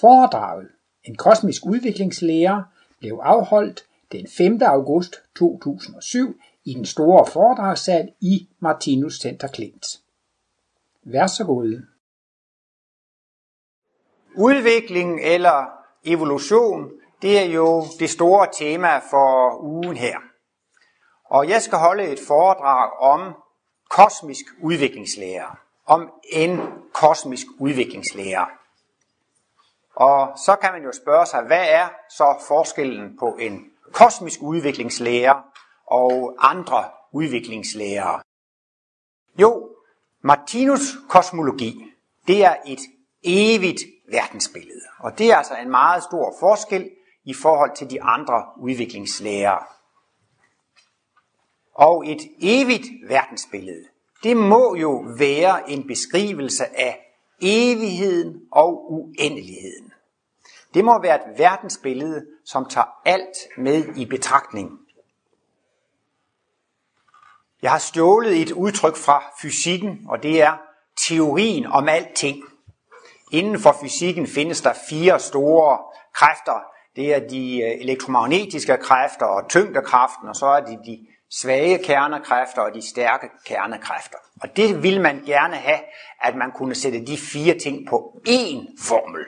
Foredraget En kosmisk udviklingslære blev afholdt den 5. august 2007 i den store foredragssal i Martinus Center Klint. Vær så god. Udvikling eller evolution, det er jo det store tema for ugen her. Og jeg skal holde et foredrag om kosmisk udviklingslære. Om en kosmisk udviklingslære. Og så kan man jo spørge sig, hvad er så forskellen på en kosmisk udviklingslærer og andre udviklingslærere? Jo, Martinus kosmologi, det er et evigt verdensbillede. Og det er altså en meget stor forskel i forhold til de andre udviklingslærere. Og et evigt verdensbillede, det må jo være en beskrivelse af evigheden og uendeligheden. Det må være et verdensbillede, som tager alt med i betragtning. Jeg har stjålet et udtryk fra fysikken, og det er teorien om alting. Inden for fysikken findes der fire store kræfter. Det er de øh, elektromagnetiske kræfter og tyngdekraften, og så er det de svage kernekræfter og de stærke kernekræfter. Og det vil man gerne have, at man kunne sætte de fire ting på én formel.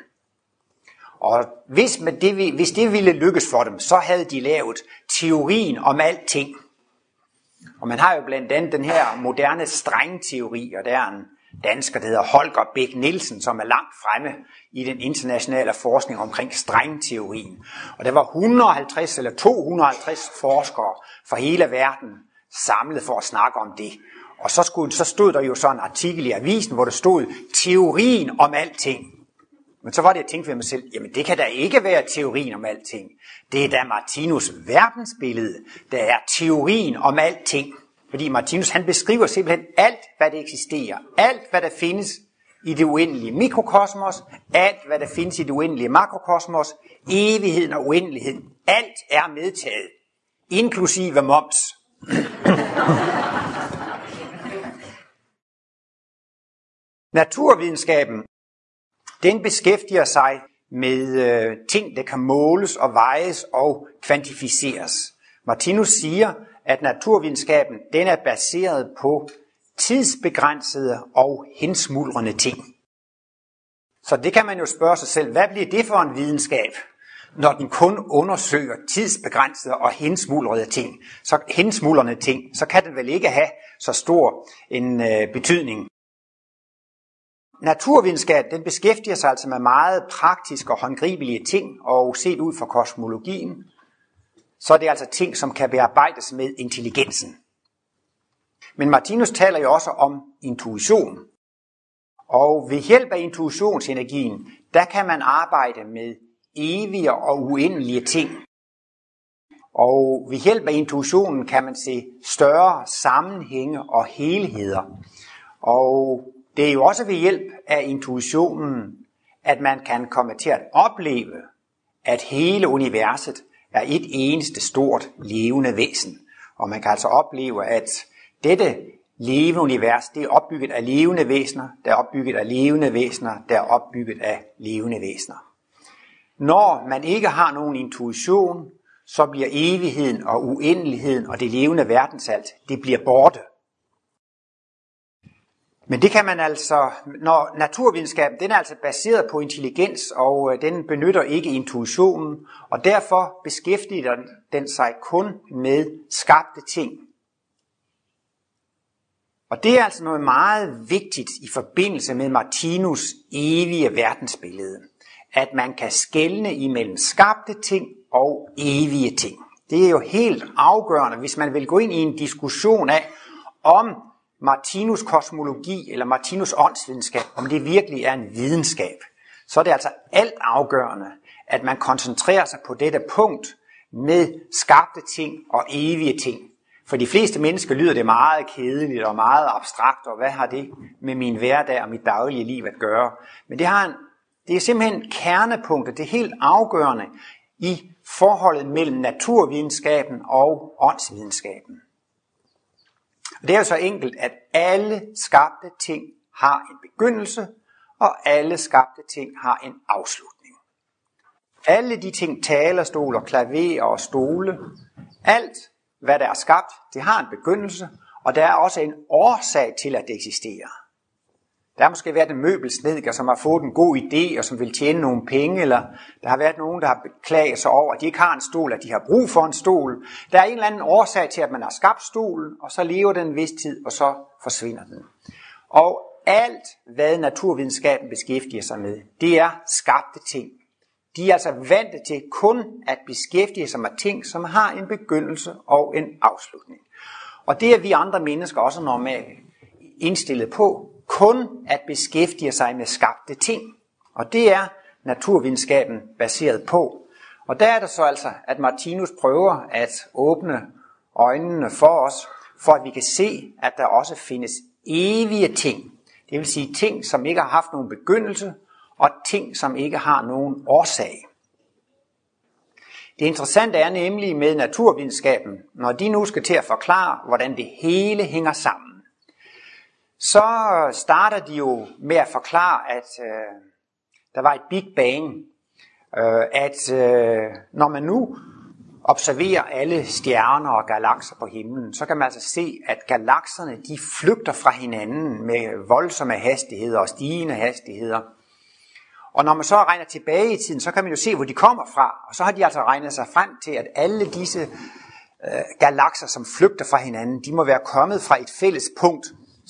Og hvis, man det, hvis det ville lykkes for dem, så havde de lavet teorien om alting. Og man har jo blandt andet den her moderne strengteori, og der er en dansker, der hedder Holger Bæk Nielsen, som er langt fremme i den internationale forskning omkring strengteorien. Og der var 150 eller 250 forskere fra hele verden samlet for at snakke om det. Og så, skulle, så stod der jo sådan en artikel i avisen, hvor der stod teorien om alting. Men så var det, jeg tænkte ved mig selv, jamen det kan da ikke være teorien om alting. Det er da Martinus verdensbillede, der er teorien om alting. Fordi Martinus han beskriver simpelthen alt, hvad der eksisterer. Alt, hvad der findes i det uendelige mikrokosmos. Alt, hvad der findes i det uendelige makrokosmos. Evigheden og uendeligheden. Alt er medtaget. Inklusive moms. Naturvidenskaben, den beskæftiger sig med øh, ting, der kan måles og vejes og kvantificeres. Martinus siger, at naturvidenskaben den er baseret på tidsbegrænsede og hensmuldrende ting. Så det kan man jo spørge sig selv, hvad bliver det for en videnskab, når den kun undersøger tidsbegrænsede og hensmuldrede ting? Så hensmuldrende ting, så kan den vel ikke have så stor en øh, betydning. Naturvidenskab den beskæftiger sig altså med meget praktiske og håndgribelige ting, og set ud fra kosmologien, så er det altså ting, som kan bearbejdes med intelligensen. Men Martinus taler jo også om intuition. Og ved hjælp af intuitionsenergien, der kan man arbejde med evige og uendelige ting. Og ved hjælp af intuitionen kan man se større sammenhænge og helheder. Og det er jo også ved hjælp af intuitionen, at man kan komme til at opleve, at hele universet er et eneste stort levende væsen. Og man kan altså opleve, at dette levende univers, det er opbygget af levende væsener, der er opbygget af levende væsener, der er opbygget af levende væsener. Når man ikke har nogen intuition, så bliver evigheden og uendeligheden og det levende verdensalt, det bliver borte. Men det kan man altså, når naturvidenskaben den er altså baseret på intelligens, og øh, den benytter ikke intuitionen, og derfor beskæftiger den sig kun med skabte ting. Og det er altså noget meget vigtigt i forbindelse med Martinus evige verdensbillede, at man kan skelne imellem skabte ting og evige ting. Det er jo helt afgørende, hvis man vil gå ind i en diskussion af, om Martinus kosmologi eller Martinus åndsvidenskab, om det virkelig er en videnskab, så er det altså alt afgørende, at man koncentrerer sig på dette punkt med skabte ting og evige ting. For de fleste mennesker lyder det meget kedeligt og meget abstrakt, og hvad har det med min hverdag og mit daglige liv at gøre? Men det, har en, det er simpelthen kernepunktet, det er helt afgørende i forholdet mellem naturvidenskaben og åndsvidenskaben. Det er jo så enkelt, at alle skabte ting har en begyndelse, og alle skabte ting har en afslutning. Alle de ting, talerstol og klaver og stole, alt hvad der er skabt, det har en begyndelse, og der er også en årsag til, at det eksisterer. Der har måske været en møbelsnedker, som har fået en god idé, og som vil tjene nogle penge, eller der har været nogen, der har beklaget sig over, at de ikke har en stol, at de har brug for en stol. Der er en eller anden årsag til, at man har skabt stolen, og så lever den en vis tid, og så forsvinder den. Og alt, hvad naturvidenskaben beskæftiger sig med, det er skabte ting. De er altså vant til kun at beskæftige sig med ting, som har en begyndelse og en afslutning. Og det er vi andre mennesker også normalt indstillet på, kun at beskæftige sig med skabte ting. Og det er naturvidenskaben baseret på. Og der er det så altså, at Martinus prøver at åbne øjnene for os, for at vi kan se, at der også findes evige ting. Det vil sige ting, som ikke har haft nogen begyndelse, og ting, som ikke har nogen årsag. Det interessante er nemlig med naturvidenskaben, når de nu skal til at forklare, hvordan det hele hænger sammen, så starter de jo med at forklare, at øh, der var et Big Bang, øh, at øh, når man nu observerer alle stjerner og galakser på himlen, så kan man altså se, at galakserne de flygter fra hinanden med voldsomme hastigheder og stigende hastigheder. Og når man så regner tilbage i tiden, så kan man jo se, hvor de kommer fra. Og så har de altså regnet sig frem til, at alle disse øh, galakser, som flygter fra hinanden, de må være kommet fra et fælles punkt.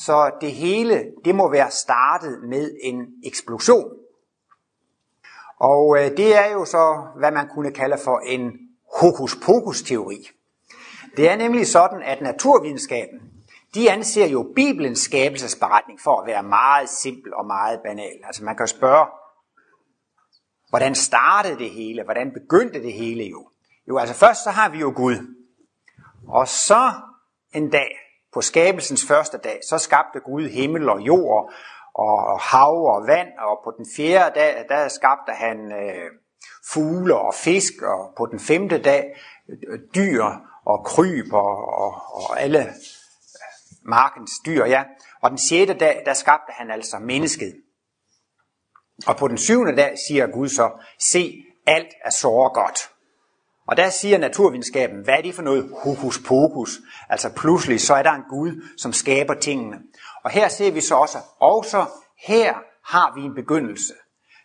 Så det hele, det må være startet med en eksplosion. Og øh, det er jo så, hvad man kunne kalde for en hokus pokus teori. Det er nemlig sådan, at naturvidenskaben, de anser jo Bibelens skabelsesberetning for at være meget simpel og meget banal. Altså man kan spørge, hvordan startede det hele? Hvordan begyndte det hele jo? Jo, altså først så har vi jo Gud. Og så en dag, på skabelsens første dag, så skabte Gud himmel og jord og hav og vand, og på den fjerde dag, der skabte han øh, fugle og fisk, og på den femte dag øh, dyr og kryb og, og, og alle øh, markens dyr, ja. Og den sjette dag, der skabte han altså mennesket. Og på den syvende dag siger Gud så, se, alt er så godt. Og der siger naturvidenskaben, hvad er det for noget hokus pokus? Altså pludselig så er der en Gud, som skaber tingene. Og her ser vi så også, også her har vi en begyndelse.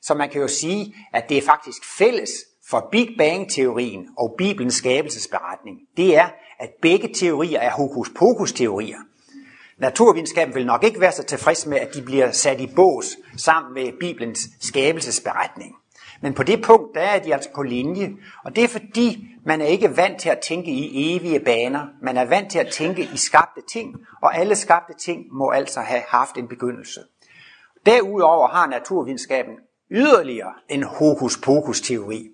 Så man kan jo sige, at det er faktisk fælles for Big Bang-teorien og Bibelens skabelsesberetning. Det er, at begge teorier er hokus pokus teorier. Naturvidenskaben vil nok ikke være så tilfreds med, at de bliver sat i bås sammen med Bibelens skabelsesberetning. Men på det punkt, der er de altså på linje. Og det er fordi, man er ikke vant til at tænke i evige baner. Man er vant til at tænke i skabte ting, og alle skabte ting må altså have haft en begyndelse. Derudover har naturvidenskaben yderligere en hokus-pokus-teori.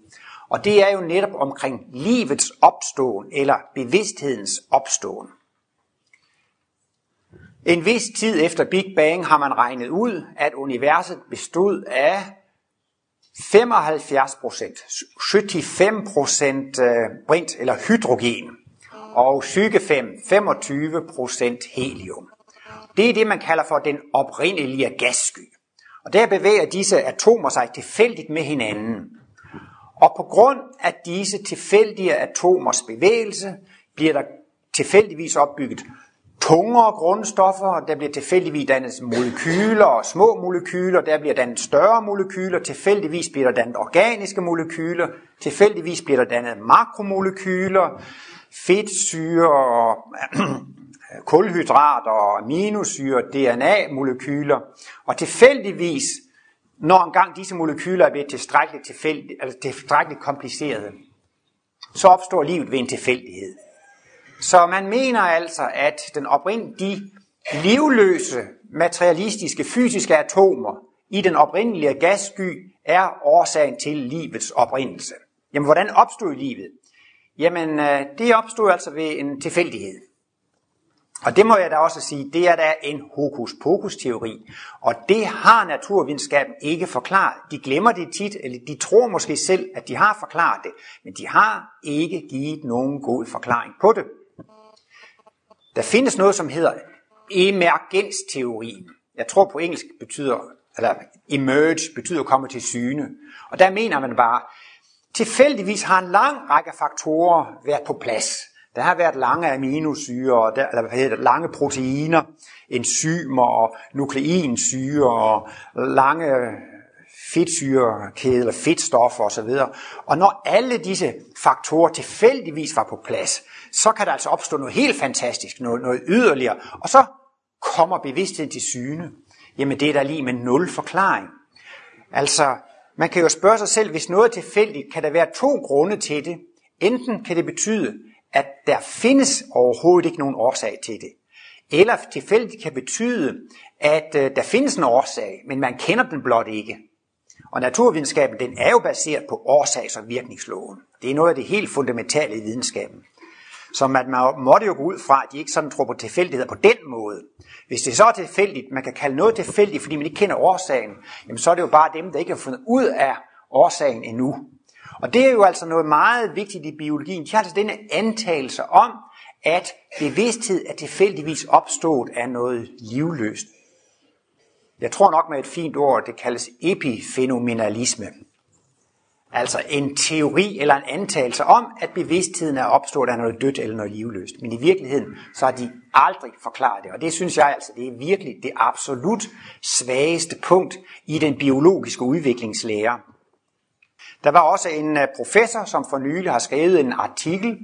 Og det er jo netop omkring livets opståen, eller bevidsthedens opståen. En vis tid efter Big Bang har man regnet ud, at universet bestod af 75 procent, 75 procent øh, brint eller hydrogen, og 5, 25 procent helium. Det er det, man kalder for den oprindelige gassky. Og der bevæger disse atomer sig tilfældigt med hinanden. Og på grund af disse tilfældige atomers bevægelse, bliver der tilfældigvis opbygget tungere grundstoffer, der bliver tilfældigvis dannet molekyler og små molekyler, der bliver dannet større molekyler, tilfældigvis bliver der dannet organiske molekyler, tilfældigvis bliver der dannet makromolekyler, fedtsyre og kulhydrater og aminosyre, DNA-molekyler, og tilfældigvis, når engang disse molekyler er blevet tilstrækkeligt, tilfældigt, altså tilstrækkeligt komplicerede, så opstår livet ved en tilfældighed. Så man mener altså, at den oprindelige livløse, materialistiske, fysiske atomer i den oprindelige gassky er årsagen til livets oprindelse. Jamen, hvordan opstod livet? Jamen, øh, det opstod altså ved en tilfældighed. Og det må jeg da også sige, det er da en hokus pokus teori. Og det har naturvidenskaben ikke forklaret. De glemmer det tit, eller de tror måske selv, at de har forklaret det, men de har ikke givet nogen god forklaring på det. Der findes noget, som hedder emergensteorien. Jeg tror på engelsk betyder, eller emerge betyder komme til syne. Og der mener man bare, Tilfældigvis har en lang række faktorer været på plads. Der har været lange aminosyre, der, eller hvad hedder det, lange proteiner, enzymer og nukleinsyre og lange fedtsyrekæde eller fedtstoffer osv. Og når alle disse faktorer tilfældigvis var på plads, så kan der altså opstå noget helt fantastisk, noget, noget yderligere, og så kommer bevidstheden til syne. Jamen det er der lige med nul forklaring. Altså, man kan jo spørge sig selv, hvis noget er tilfældigt, kan der være to grunde til det. Enten kan det betyde, at der findes overhovedet ikke nogen årsag til det. Eller tilfældigt kan betyde, at øh, der findes en årsag, men man kender den blot ikke. Og naturvidenskaben, den er jo baseret på årsags- og virkningsloven. Det er noget af det helt fundamentale i videnskaben. Så man måtte jo gå ud fra, at de ikke sådan tror på tilfældigheder på den måde. Hvis det så er tilfældigt, man kan kalde noget tilfældigt, fordi man ikke kender årsagen, jamen så er det jo bare dem, der ikke har fundet ud af årsagen endnu. Og det er jo altså noget meget vigtigt i biologien. De har altså denne antagelse om, at bevidsthed er tilfældigvis opstået af noget livløst. Jeg tror nok med et fint ord, det kaldes epifænomenalisme. Altså en teori eller en antagelse om, at bevidstheden er opstået af noget dødt eller noget livløst. Men i virkeligheden, så har de aldrig forklaret det. Og det synes jeg altså, det er virkelig det absolut svageste punkt i den biologiske udviklingslære. Der var også en øh, professor, som for nylig har skrevet en artikel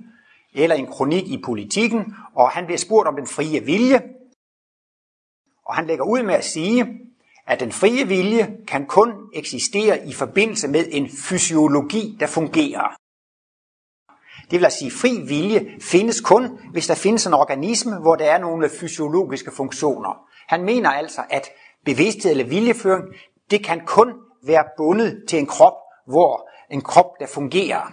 eller en kronik i politikken, og han bliver spurgt om den frie vilje. Og han lægger ud med at sige, at den frie vilje kan kun eksistere i forbindelse med en fysiologi, der fungerer. Det vil altså sige, at fri vilje findes kun, hvis der findes en organisme, hvor der er nogle fysiologiske funktioner. Han mener altså, at bevidsthed eller viljeføring, det kan kun være bundet til en krop, hvor en krop, der fungerer.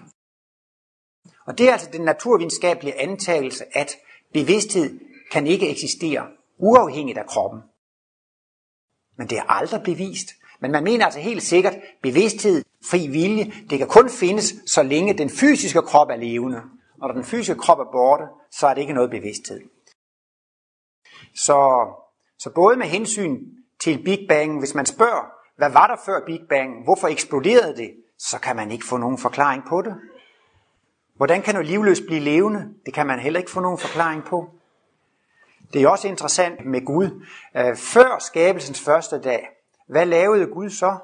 Og det er altså den naturvidenskabelige antagelse, at bevidsthed kan ikke eksistere uafhængigt af kroppen. Men det er aldrig bevist. Men man mener altså helt sikkert, bevidsthed, fri vilje, det kan kun findes, så længe den fysiske krop er levende. Når den fysiske krop er borte, så er det ikke noget bevidsthed. Så, så både med hensyn til Big Bang, hvis man spørger, hvad var der før Big Bang, hvorfor eksploderede det, så kan man ikke få nogen forklaring på det. Hvordan kan noget livløst blive levende? Det kan man heller ikke få nogen forklaring på. Det er også interessant med Gud. Øh, før skabelsens første dag, hvad lavede Gud så?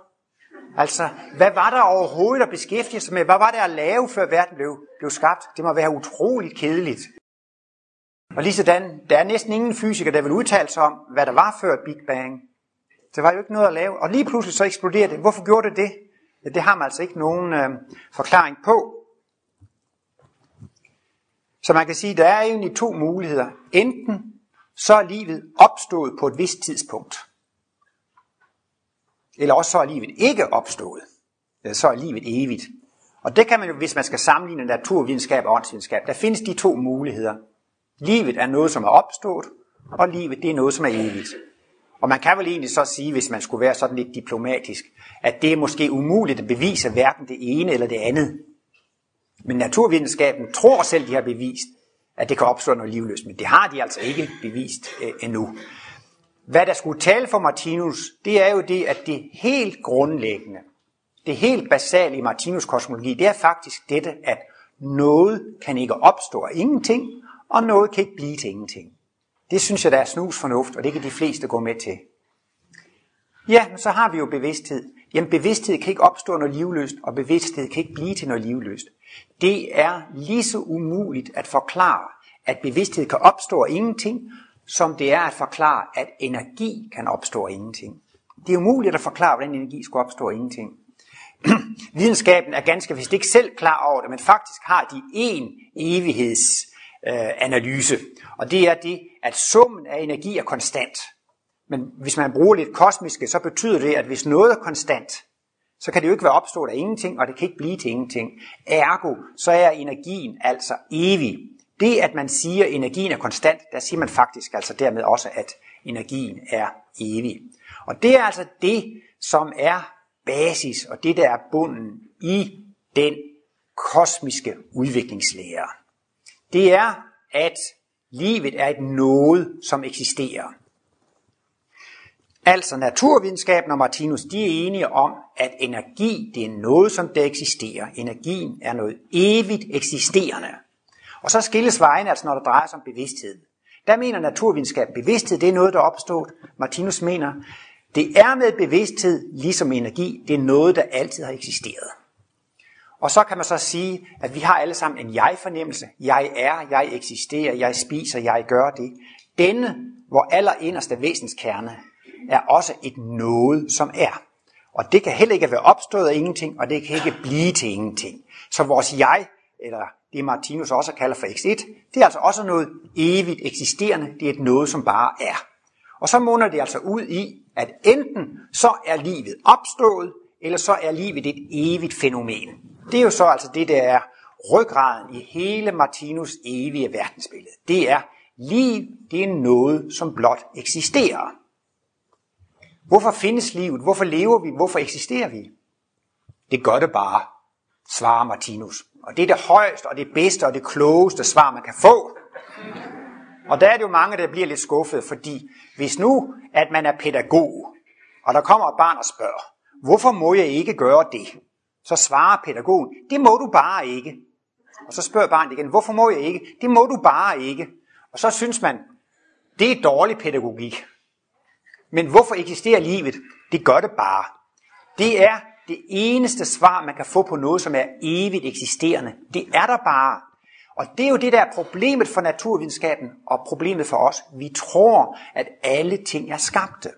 Altså, hvad var der overhovedet at beskæftige sig med? Hvad var det at lave, før verden blev, blev skabt? Det må være utroligt kedeligt. Og lige sådan, der er næsten ingen fysiker, der vil udtale sig om, hvad der var før Big Bang. Det var jo ikke noget at lave. Og lige pludselig så eksploderede det. Hvorfor gjorde det det? Ja, det har man altså ikke nogen øh, forklaring på. Så man kan sige, at der er egentlig to muligheder. Enten så er livet opstået på et vist tidspunkt. Eller også så er livet ikke opstået. Eller så er livet evigt. Og det kan man jo, hvis man skal sammenligne naturvidenskab og åndsvidenskab, der findes de to muligheder. Livet er noget, som er opstået, og livet det er noget, som er evigt. Og man kan vel egentlig så sige, hvis man skulle være sådan lidt diplomatisk, at det er måske umuligt at bevise hverken det ene eller det andet. Men naturvidenskaben tror selv, de har bevist, at det kan opstå noget livløst, men det har de altså ikke bevist øh, endnu. Hvad der skulle tale for Martinus, det er jo det, at det helt grundlæggende, det helt basale i Martinus kosmologi, det er faktisk dette, at noget kan ikke opstå af ingenting, og noget kan ikke blive til ingenting. Det synes jeg, der er snus fornuft, og det kan de fleste gå med til. Ja, men så har vi jo bevidsthed. Jamen bevidsthed kan ikke opstå noget livløst, og bevidsthed kan ikke blive til noget livløst. Det er lige så umuligt at forklare, at bevidsthed kan opstå af ingenting, som det er at forklare, at energi kan opstå af ingenting. Det er umuligt at forklare, hvordan energi skulle opstå af ingenting. Videnskaben er ganske vist ikke selv klar over det, men faktisk har de en evighedsanalyse. Øh, og det er det, at summen af energi er konstant. Men hvis man bruger lidt kosmiske, så betyder det, at hvis noget er konstant, så kan det jo ikke være opstået af ingenting, og det kan ikke blive til ingenting. Ergo, så er energien altså evig. Det, at man siger, at energien er konstant, der siger man faktisk altså dermed også, at energien er evig. Og det er altså det, som er basis, og det, der er bunden i den kosmiske udviklingslære. Det er, at livet er et noget, som eksisterer. Altså naturvidenskaben og Martinus, de er enige om, at energi det er noget, som der eksisterer. Energien er noget evigt eksisterende. Og så skilles vejen, altså når det drejer sig om bevidsthed. Der mener naturvidenskab, bevidsthed det er noget, der er opstået. Martinus mener, det er med bevidsthed, ligesom energi, det er noget, der altid har eksisteret. Og så kan man så sige, at vi har alle sammen en jeg-fornemmelse. Jeg er, jeg eksisterer, jeg spiser, jeg gør det. Denne, hvor allerinderste væsenskerne, er også et noget, som er. Og det kan heller ikke være opstået af ingenting, og det kan ikke blive til ingenting. Så vores jeg, eller det Martinus også kalder for X1, det er altså også noget evigt eksisterende, det er et noget, som bare er. Og så munder det altså ud i, at enten så er livet opstået, eller så er livet et evigt fænomen. Det er jo så altså det, der er ryggraden i hele Martinus evige verdensbillede. Det er, liv det er noget, som blot eksisterer. Hvorfor findes livet? Hvorfor lever vi? Hvorfor eksisterer vi? Det gør det bare, svarer Martinus. Og det er det højeste og det bedste og det klogeste svar, man kan få. Og der er det jo mange, der bliver lidt skuffet, fordi hvis nu, at man er pædagog, og der kommer et barn og spørger, hvorfor må jeg ikke gøre det? Så svarer pædagogen, det må du bare ikke. Og så spørger barnet igen, hvorfor må jeg ikke? Det må du bare ikke. Og så synes man, det er dårlig pædagogik. Men hvorfor eksisterer livet? Det gør det bare. Det er det eneste svar, man kan få på noget, som er evigt eksisterende. Det er der bare. Og det er jo det, der er problemet for naturvidenskaben og problemet for os. Vi tror, at alle ting er skabte.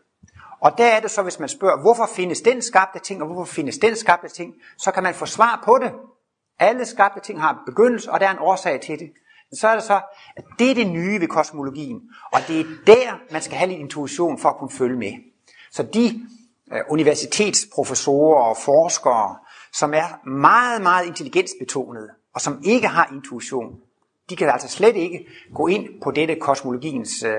Og der er det så, hvis man spørger, hvorfor findes den skabte ting, og hvorfor findes den skabte ting, så kan man få svar på det. Alle skabte ting har en begyndelse, og der er en årsag til det. Men så er det så, at det er det nye ved kosmologien, og det er der, man skal have lidt intuition for at kunne følge med. Så de øh, universitetsprofessorer og forskere, som er meget, meget intelligensbetonede, og som ikke har intuition, de kan altså slet ikke gå ind på dette kosmologiens øh,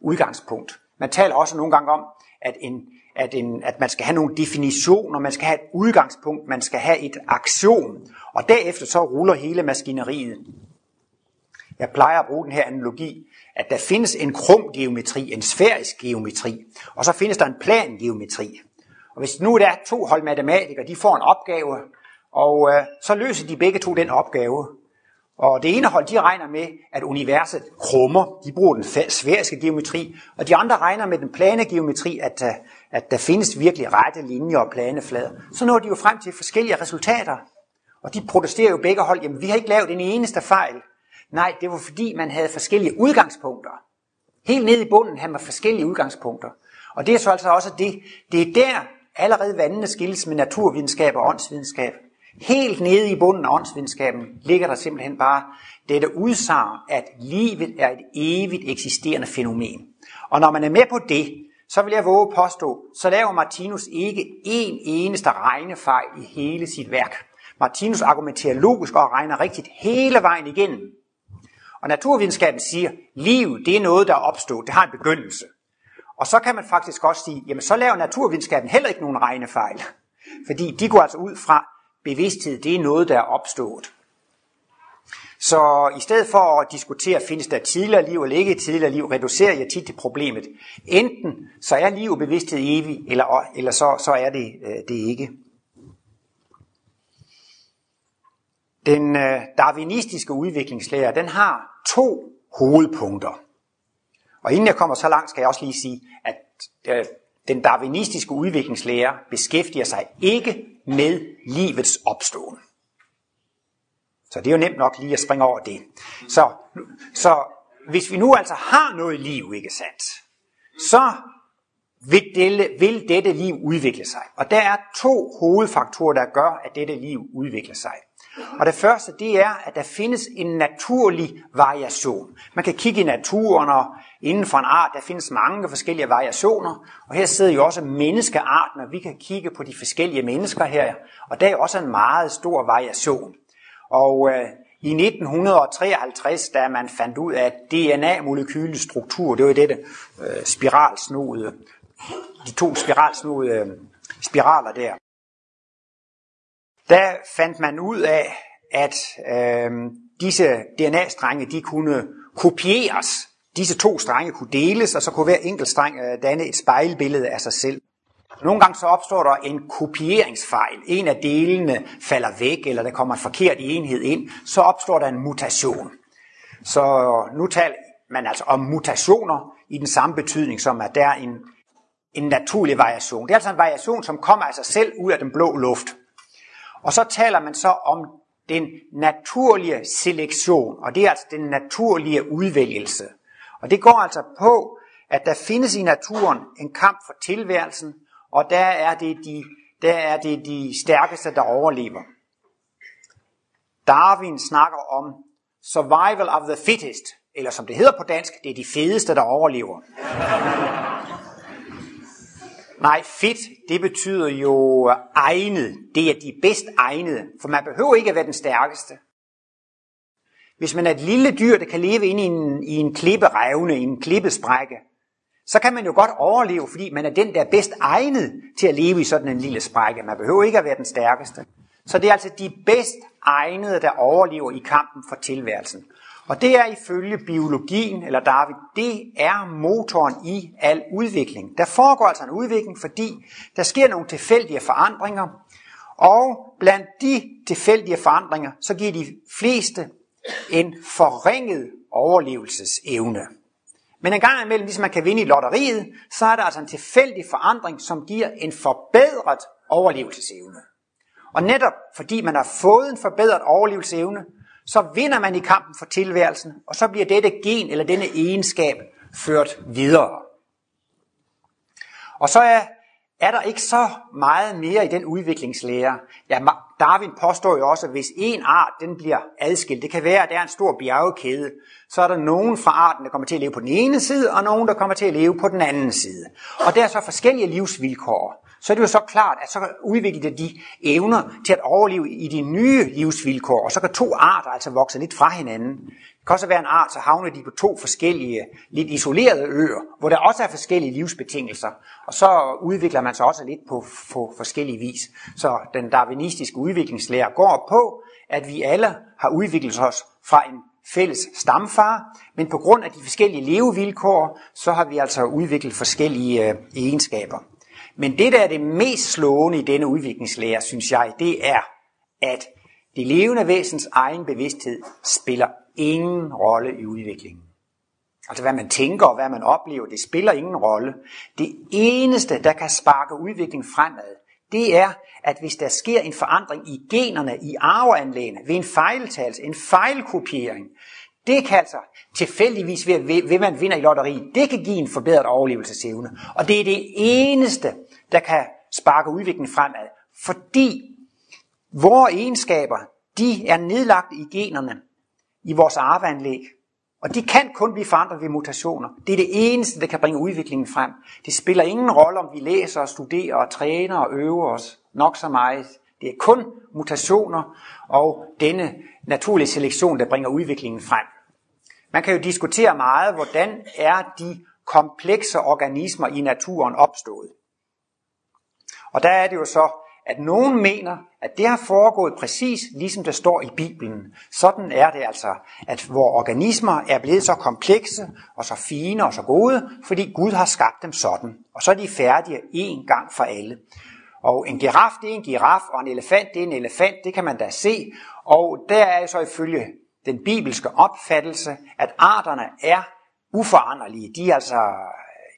udgangspunkt. Man taler også nogle gange om, at, en, at, en, at man skal have nogle definitioner, man skal have et udgangspunkt, man skal have et aktion, og derefter så ruller hele maskineriet. Jeg plejer at bruge den her analogi, at der findes en krum geometri, en sfærisk geometri, og så findes der en plan geometri. Og hvis nu der er to hold matematikere, de får en opgave, og øh, så løser de begge to den opgave. Og det ene hold, de regner med, at universet krummer. De bruger den sfæriske geometri. Og de andre regner med den plane geometri, at, øh, at der findes virkelig rette linjer og plane flader. Så når de jo frem til forskellige resultater. Og de protesterer jo begge hold, jamen vi har ikke lavet en eneste fejl. Nej, det var fordi, man havde forskellige udgangspunkter. Helt ned i bunden havde man forskellige udgangspunkter. Og det er så altså også det, det er der allerede vandene skilles med naturvidenskab og åndsvidenskab. Helt nede i bunden af åndsvidenskaben ligger der simpelthen bare dette udsagn, at livet er et evigt eksisterende fænomen. Og når man er med på det, så vil jeg våge at påstå, så laver Martinus ikke en eneste regnefejl i hele sit værk. Martinus argumenterer logisk og regner rigtigt hele vejen igennem. Og naturvidenskaben siger, at liv det er noget, der er opstået. Det har en begyndelse. Og så kan man faktisk også sige, jamen så laver naturvidenskaben heller ikke nogen regnefejl. Fordi de går altså ud fra, bevidsthed det er noget, der er opstået. Så i stedet for at diskutere, findes der tidligere liv eller ikke tidligere liv, reducerer jeg tit det problemet. Enten så er liv og bevidsthed evig, eller, eller så, så er det øh, det ikke. Den øh, darwinistiske udviklingslære, den har to hovedpunkter. Og inden jeg kommer så langt, skal jeg også lige sige, at øh, den darwinistiske udviklingslære beskæftiger sig ikke med livets opståen. Så det er jo nemt nok lige at springe over det. Så, så hvis vi nu altså har noget liv, ikke sandt, så vil dette, vil dette liv udvikle sig. Og der er to hovedfaktorer, der gør, at dette liv udvikler sig. Og det første, det er, at der findes en naturlig variation. Man kan kigge i naturen, og inden for en art, der findes mange forskellige variationer. Og her sidder jo også menneskearten, og vi kan kigge på de forskellige mennesker her. Og der er også en meget stor variation. Og øh, i 1953, da man fandt ud af DNA-molekylets struktur, det var det øh, spiralsnode, de to spiralsnode øh, spiraler der, der fandt man ud af, at øh, disse DNA-strenge, de kunne kopieres. disse to strenge kunne deles, og så kunne hver enkelt streng øh, danne et spejlbillede af sig selv. Nogle gange så opstår der en kopieringsfejl. En af delene falder væk, eller der kommer en forkert enhed ind. Så opstår der en mutation. Så nu taler man altså om mutationer i den samme betydning, som at der er en, en naturlig variation. Det er altså en variation, som kommer af sig selv ud af den blå luft. Og så taler man så om den naturlige selektion, og det er altså den naturlige udvælgelse. Og det går altså på, at der findes i naturen en kamp for tilværelsen, og der er det de, der er det de stærkeste, der overlever. Darwin snakker om survival of the fittest, eller som det hedder på dansk, det er de fedeste, der overlever. Nej, fit, det betyder jo egnet. Det er de bedst egnede, for man behøver ikke at være den stærkeste. Hvis man er et lille dyr, der kan leve inde i en, i en klipperevne, i en klippesprække, så kan man jo godt overleve, fordi man er den, der er bedst egnet til at leve i sådan en lille sprække. Man behøver ikke at være den stærkeste. Så det er altså de bedst egnede, der overlever i kampen for tilværelsen. Og det er ifølge biologien, eller Darwin, det er motoren i al udvikling. Der foregår altså en udvikling, fordi der sker nogle tilfældige forandringer, og blandt de tilfældige forandringer, så giver de fleste en forringet overlevelsesevne. Men en gang imellem, ligesom man kan vinde i lotteriet, så er der altså en tilfældig forandring, som giver en forbedret overlevelsesevne. Og netop fordi man har fået en forbedret overlevelsesevne, så vinder man i kampen for tilværelsen, og så bliver dette gen eller denne egenskab ført videre. Og så er, er der ikke så meget mere i den udviklingslære. Ja, Darwin påstår jo også, at hvis en art den bliver adskilt, det kan være, at der er en stor bjergekæde, så er der nogen fra arten, der kommer til at leve på den ene side, og nogen, der kommer til at leve på den anden side. Og der er så forskellige livsvilkår så er det jo så klart, at så udvikler de evner til at overleve i de nye livsvilkår, og så kan to arter altså vokse lidt fra hinanden. Det kan også være en art, så havner de på to forskellige, lidt isolerede øer, hvor der også er forskellige livsbetingelser, og så udvikler man sig også lidt på, på forskellige vis. Så den darwinistiske udviklingslære går på, at vi alle har udviklet os fra en fælles stamfar, men på grund af de forskellige levevilkår, så har vi altså udviklet forskellige øh, egenskaber. Men det, der er det mest slående i denne udviklingslære, synes jeg, det er, at det levende væsens egen bevidsthed spiller ingen rolle i udviklingen. Altså hvad man tænker og hvad man oplever, det spiller ingen rolle. Det eneste, der kan sparke udviklingen fremad, det er, at hvis der sker en forandring i generne, i arveanlægene, ved en fejltagelse, en fejlkopiering, det kan altså tilfældigvis ved, ved, ved man vinder i lotteri, det kan give en forbedret overlevelsesevne. Og det er det eneste, der kan sparke udviklingen fremad. Fordi vores egenskaber, de er nedlagt i generne, i vores arveanlæg. Og de kan kun blive forandret ved mutationer. Det er det eneste, der kan bringe udviklingen frem. Det spiller ingen rolle, om vi læser og studerer og træner og øver os nok så meget. Det er kun mutationer og denne naturlige selektion, der bringer udviklingen frem. Man kan jo diskutere meget, hvordan er de komplekse organismer i naturen opstået. Og der er det jo så, at nogen mener, at det har foregået præcis ligesom det står i Bibelen. Sådan er det altså, at vores organismer er blevet så komplekse og så fine og så gode, fordi Gud har skabt dem sådan. Og så er de færdige en gang for alle. Og en giraf, det er en giraf, og en elefant, det er en elefant, det kan man da se. Og der er så ifølge den bibelske opfattelse, at arterne er uforanderlige. De er altså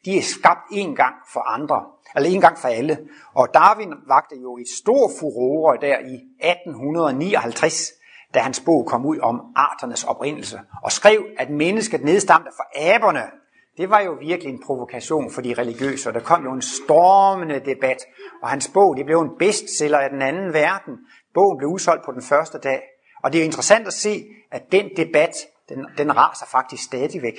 de er skabt en gang for andre, eller en gang for alle. Og Darwin vagte jo et stor furore der i 1859, da hans bog kom ud om arternes oprindelse, og skrev, at mennesket nedstamte fra aberne. Det var jo virkelig en provokation for de religiøse, og der kom jo en stormende debat, og hans bog det blev en bestseller af den anden verden. Bogen blev udsolgt på den første dag, og det er interessant at se, at den debat, den, den raser faktisk stadigvæk.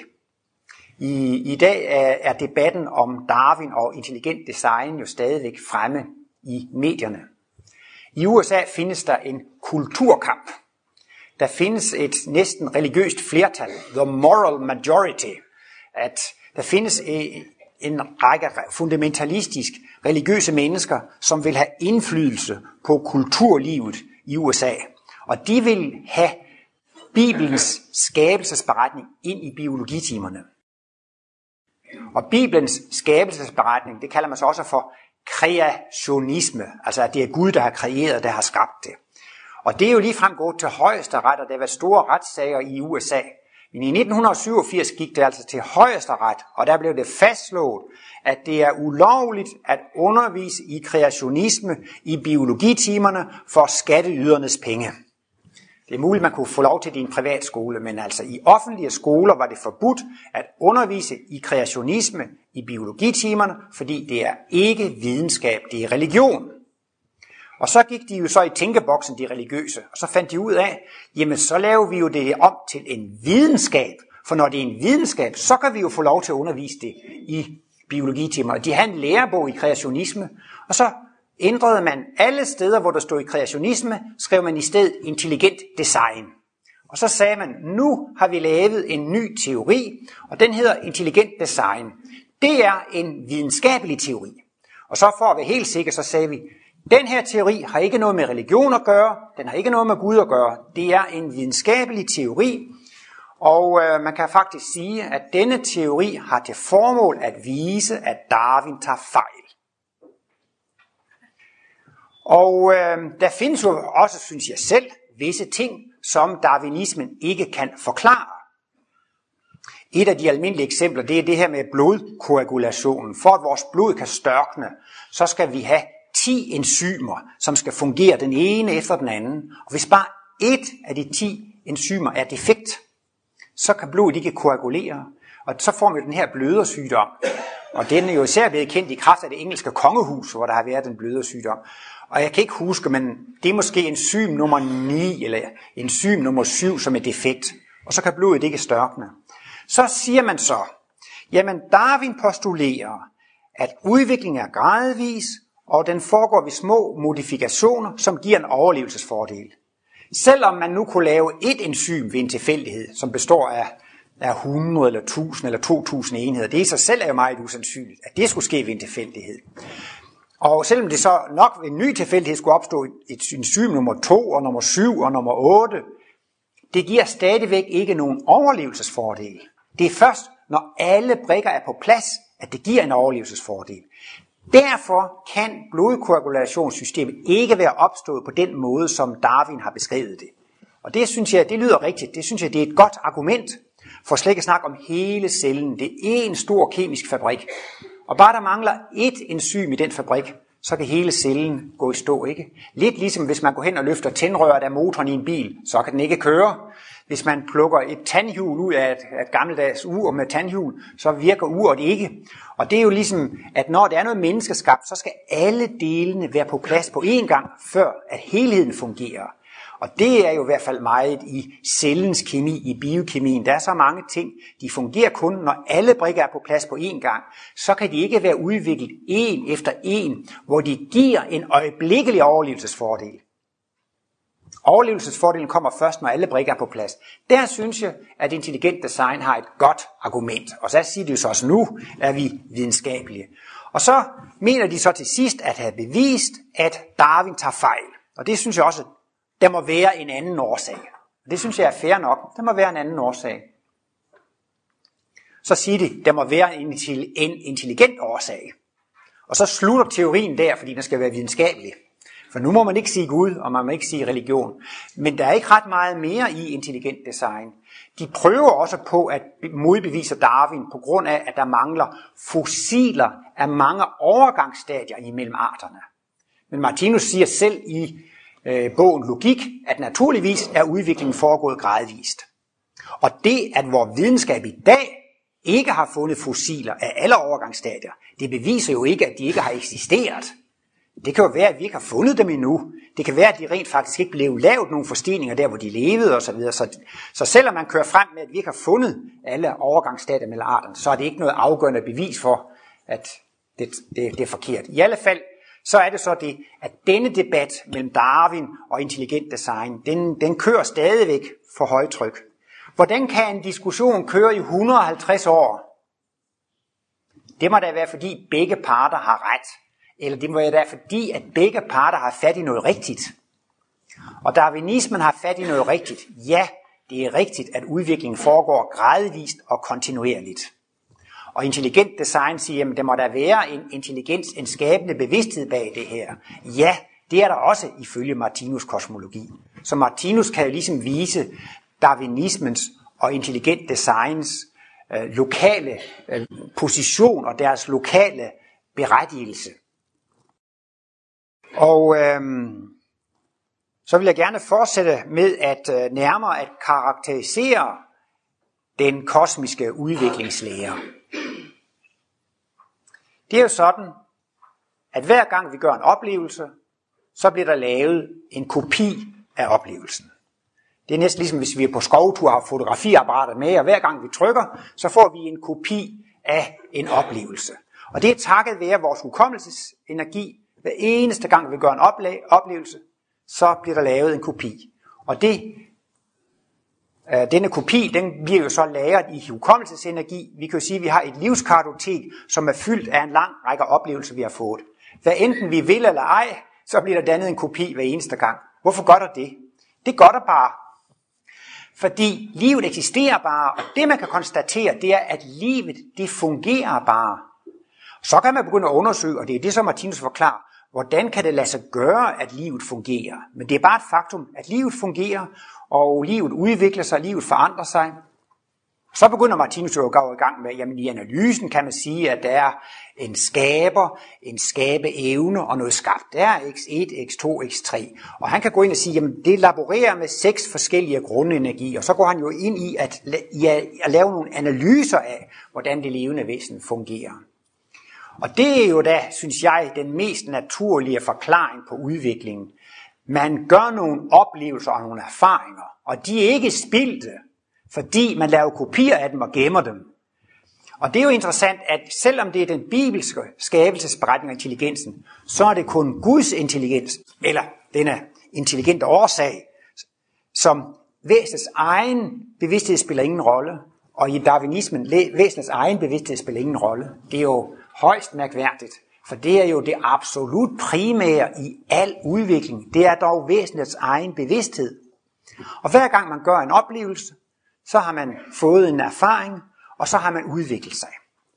I, I dag er, er debatten om Darwin og intelligent design jo stadigvæk fremme i medierne. I USA findes der en kulturkamp. Der findes et næsten religiøst flertal, the moral majority, at der findes e, en række fundamentalistisk religiøse mennesker, som vil have indflydelse på kulturlivet i USA. Og de vil have Bibelens skabelsesberetning ind i biologitimerne. Og Bibelens skabelsesberetning, det kalder man så også for kreationisme, altså at det er Gud, der har kreeret, der har skabt det. Og det er jo ligefrem gået til højeste ret, og der har været store retssager i USA. Men i 1987 gik det altså til højeste ret, og der blev det fastslået, at det er ulovligt at undervise i kreationisme i biologitimerne for skatteydernes penge. Det er muligt, man kunne få lov til det i en privatskole, men altså i offentlige skoler var det forbudt at undervise i kreationisme i biologitimerne, fordi det er ikke videnskab, det er religion. Og så gik de jo så i tænkeboksen, de religiøse, og så fandt de ud af, jamen så laver vi jo det om til en videnskab, for når det er en videnskab, så kan vi jo få lov til at undervise det i biologitimer. De havde en lærebog i kreationisme, og så ændrede man alle steder, hvor der stod i kreationisme, skrev man i stedet intelligent design. Og så sagde man, nu har vi lavet en ny teori, og den hedder intelligent design. Det er en videnskabelig teori. Og så for at være helt sikker, så sagde vi, den her teori har ikke noget med religion at gøre, den har ikke noget med Gud at gøre. Det er en videnskabelig teori, og øh, man kan faktisk sige, at denne teori har til formål at vise, at Darwin tager fejl. Og øh, der findes jo også, synes jeg selv, visse ting, som darwinismen ikke kan forklare. Et af de almindelige eksempler, det er det her med blodkoagulationen. For at vores blod kan størkne, så skal vi have 10 enzymer, som skal fungere den ene efter den anden. Og hvis bare et af de 10 enzymer er defekt, så kan blodet ikke koagulere. Og så får vi den her blødersygdom. Og den er jo især blevet kendt i kraft af det engelske kongehus, hvor der har været den blødersygdom. Og jeg kan ikke huske, men det er måske enzym nummer 9 eller enzym nummer 7, som er defekt. Og så kan blodet ikke størkne. Så siger man så, jamen Darwin postulerer, at udviklingen er gradvis, og den foregår ved små modifikationer, som giver en overlevelsesfordel. Selvom man nu kunne lave et enzym ved en tilfældighed, som består af, af 100 eller 1000 eller 2000 enheder, det i sig selv er jo meget usandsynligt, at det skulle ske ved en tilfældighed. Og selvom det så nok ved en ny tilfældighed skulle opstå et enzym nummer 2 og nummer 7 og nummer 8, det giver stadigvæk ikke nogen overlevelsesfordel. Det er først, når alle brikker er på plads, at det giver en overlevelsesfordel. Derfor kan blodkoagulationssystemet ikke være opstået på den måde, som Darwin har beskrevet det. Og det synes jeg, det lyder rigtigt. Det synes jeg, det er et godt argument for slet ikke at snakke om hele cellen. Det er en stor kemisk fabrik. Og bare der mangler et enzym i den fabrik, så kan hele cellen gå i stå, ikke? Lidt ligesom hvis man går hen og løfter tændrøret af motoren i en bil, så kan den ikke køre. Hvis man plukker et tandhjul ud af et, et gammeldags ur med tandhjul, så virker uret ikke. Og det er jo ligesom, at når der er noget menneskeskabt, så skal alle delene være på plads på én gang, før at helheden fungerer. Og det er jo i hvert fald meget i cellens kemi, i biokemien. Der er så mange ting, de fungerer kun, når alle brikker er på plads på én gang. Så kan de ikke være udviklet en efter en, hvor de giver en øjeblikkelig overlevelsesfordel. Overlevelsesfordelen kommer først, når alle brikker er på plads. Der synes jeg, at intelligent design har et godt argument. Og så siger de jo så også, nu er vi videnskabelige. Og så mener de så til sidst at have bevist, at Darwin tager fejl. Og det synes jeg også, der må være en anden årsag. Det synes jeg er fair nok. Der må være en anden årsag. Så siger de, der må være en intelligent årsag. Og så slutter teorien der, fordi den skal være videnskabelig. For nu må man ikke sige Gud, og man må ikke sige religion. Men der er ikke ret meget mere i intelligent design. De prøver også på at modbevise Darwin på grund af, at der mangler fossiler af mange overgangsstadier imellem arterne. Men Martinus siger selv i øh, bogen Logik, at naturligvis er udviklingen foregået gradvist. Og det, at vores videnskab i dag ikke har fundet fossiler af alle overgangsstadier, det beviser jo ikke, at de ikke har eksisteret. Det kan jo være, at vi ikke har fundet dem endnu. Det kan være, at de rent faktisk ikke blev lavet nogle forsteninger der, hvor de levede osv. Så, så, så selvom man kører frem med, at vi ikke har fundet alle overgangsstadier mellem arterne, så er det ikke noget afgørende bevis for, at det, det, det er forkert. I alle fald, så er det så det, at denne debat mellem Darwin og intelligent design, den, den kører stadigvæk for højtryk. Hvordan kan en diskussion køre i 150 år? Det må da være, fordi begge parter har ret. Eller det må være fordi, at begge parter har fat i noget rigtigt. Og darwinismen har fat i noget rigtigt. Ja, det er rigtigt, at udviklingen foregår gradvist og kontinuerligt. Og intelligent design siger, at der må der være en intelligens, en skabende bevidsthed bag det her. Ja, det er der også ifølge Martinus kosmologi. Så Martinus kan jo ligesom vise darwinismens og intelligent designs øh, lokale øh, position og deres lokale berettigelse. Og øh, så vil jeg gerne fortsætte med at øh, nærmere at karakterisere den kosmiske udviklingslære. Det er jo sådan, at hver gang vi gør en oplevelse, så bliver der lavet en kopi af oplevelsen. Det er næsten ligesom, hvis vi er på skovtur og har fotografiapparater med, og hver gang vi trykker, så får vi en kopi af en oplevelse. Og det er takket være vores hukommelsesenergi. Hver eneste gang vi gør en oplevelse, så bliver der lavet en kopi. Og det, Øh, denne kopi, den bliver jo så lagret i hukommelsesenergi. Vi kan jo sige, at vi har et livskartotek, som er fyldt af en lang række oplevelser, vi har fået. Hvad enten vi vil eller ej, så bliver der dannet en kopi hver eneste gang. Hvorfor gør der det? Det gør der bare, fordi livet eksisterer bare, og det man kan konstatere, det er, at livet, det fungerer bare. Så kan man begynde at undersøge, og det er det, som Martinus forklarer, hvordan kan det lade sig gøre, at livet fungerer. Men det er bare et faktum, at livet fungerer, og livet udvikler sig, livet forandrer sig. Så begynder Martinus jo at gå i gang med, jamen i analysen kan man sige, at der er en skaber, en skabe evne og noget skabt. Der er x1, x2, x3. Og han kan gå ind og sige, jamen det laborerer med seks forskellige grundenergier. Og så går han jo ind i at, i at lave nogle analyser af, hvordan det levende væsen fungerer. Og det er jo da, synes jeg, den mest naturlige forklaring på udviklingen. Man gør nogle oplevelser og nogle erfaringer, og de er ikke spildte fordi man laver kopier af dem og gemmer dem. Og det er jo interessant, at selvom det er den bibelske skabelsesberetning af intelligensen, så er det kun Guds intelligens, eller denne intelligente årsag, som væsenets egen bevidsthed spiller ingen rolle, og i darwinismen, væsenets egen bevidsthed spiller ingen rolle. Det er jo højst mærkværdigt, for det er jo det absolut primære i al udvikling. Det er dog væsenets egen bevidsthed. Og hver gang man gør en oplevelse, så har man fået en erfaring, og så har man udviklet sig.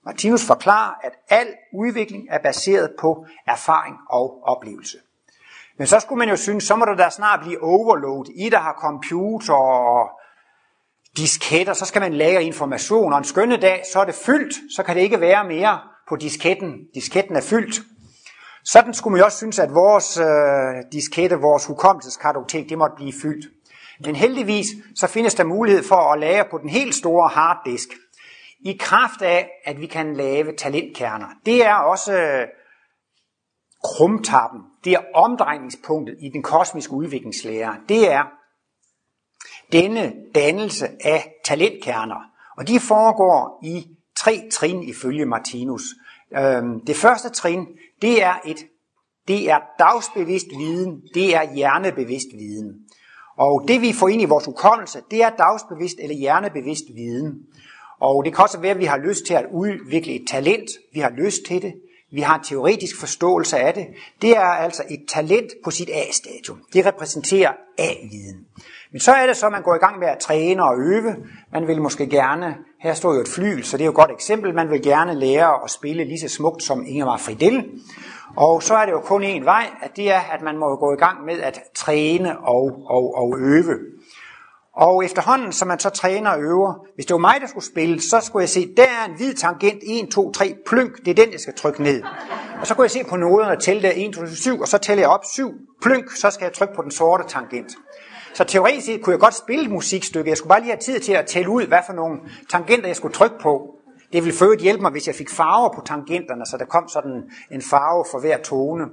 Martinus forklarer, at al udvikling er baseret på erfaring og oplevelse. Men så skulle man jo synes, så må der da snart blive overload. I der har computer og disketter, så skal man lagre information, og en skønne dag, så er det fyldt, så kan det ikke være mere på disketten. Disketten er fyldt. Sådan skulle man jo også synes, at vores øh, diskette, vores hukommelseskartotek, det måtte blive fyldt. Men heldigvis så findes der mulighed for at lagre på den helt store harddisk. I kraft af, at vi kan lave talentkerner. Det er også øh, krumtappen. Det er omdrejningspunktet i den kosmiske udviklingslære. Det er denne dannelse af talentkerner. Og de foregår i tre trin ifølge Martinus. Øhm, det første trin, det er et det er dagsbevidst viden, det er hjernebevidst viden. Og det vi får ind i vores hukommelse, det er dagsbevidst eller hjernebevidst viden. Og det kan også være, at vi har lyst til at udvikle et talent. Vi har lyst til det. Vi har en teoretisk forståelse af det. Det er altså et talent på sit A-stadium. Det repræsenterer A-viden. Men så er det så, at man går i gang med at træne og øve. Man vil måske gerne, her står jo et fly, så det er jo et godt eksempel, man vil gerne lære at spille lige så smukt som Ingemar Fridell. Og så er det jo kun én vej, at det er, at man må gå i gang med at træne og, og, og øve. Og efterhånden, som man så træner og øver, hvis det var mig, der skulle spille, så skulle jeg se, der er en hvid tangent, 1, 2, 3, plynk, det er den, jeg skal trykke ned. Og så kunne jeg se på noderne og tælle der 1, 2, 7, og så tæller jeg op 7, plynk, så skal jeg trykke på den sorte tangent. Så teoretisk set kunne jeg godt spille et musikstykke, jeg skulle bare lige have tid til at tælle ud, hvad for nogle tangenter jeg skulle trykke på. Det ville for hjælpe mig, hvis jeg fik farver på tangenterne, så der kom sådan en farve for hver tone.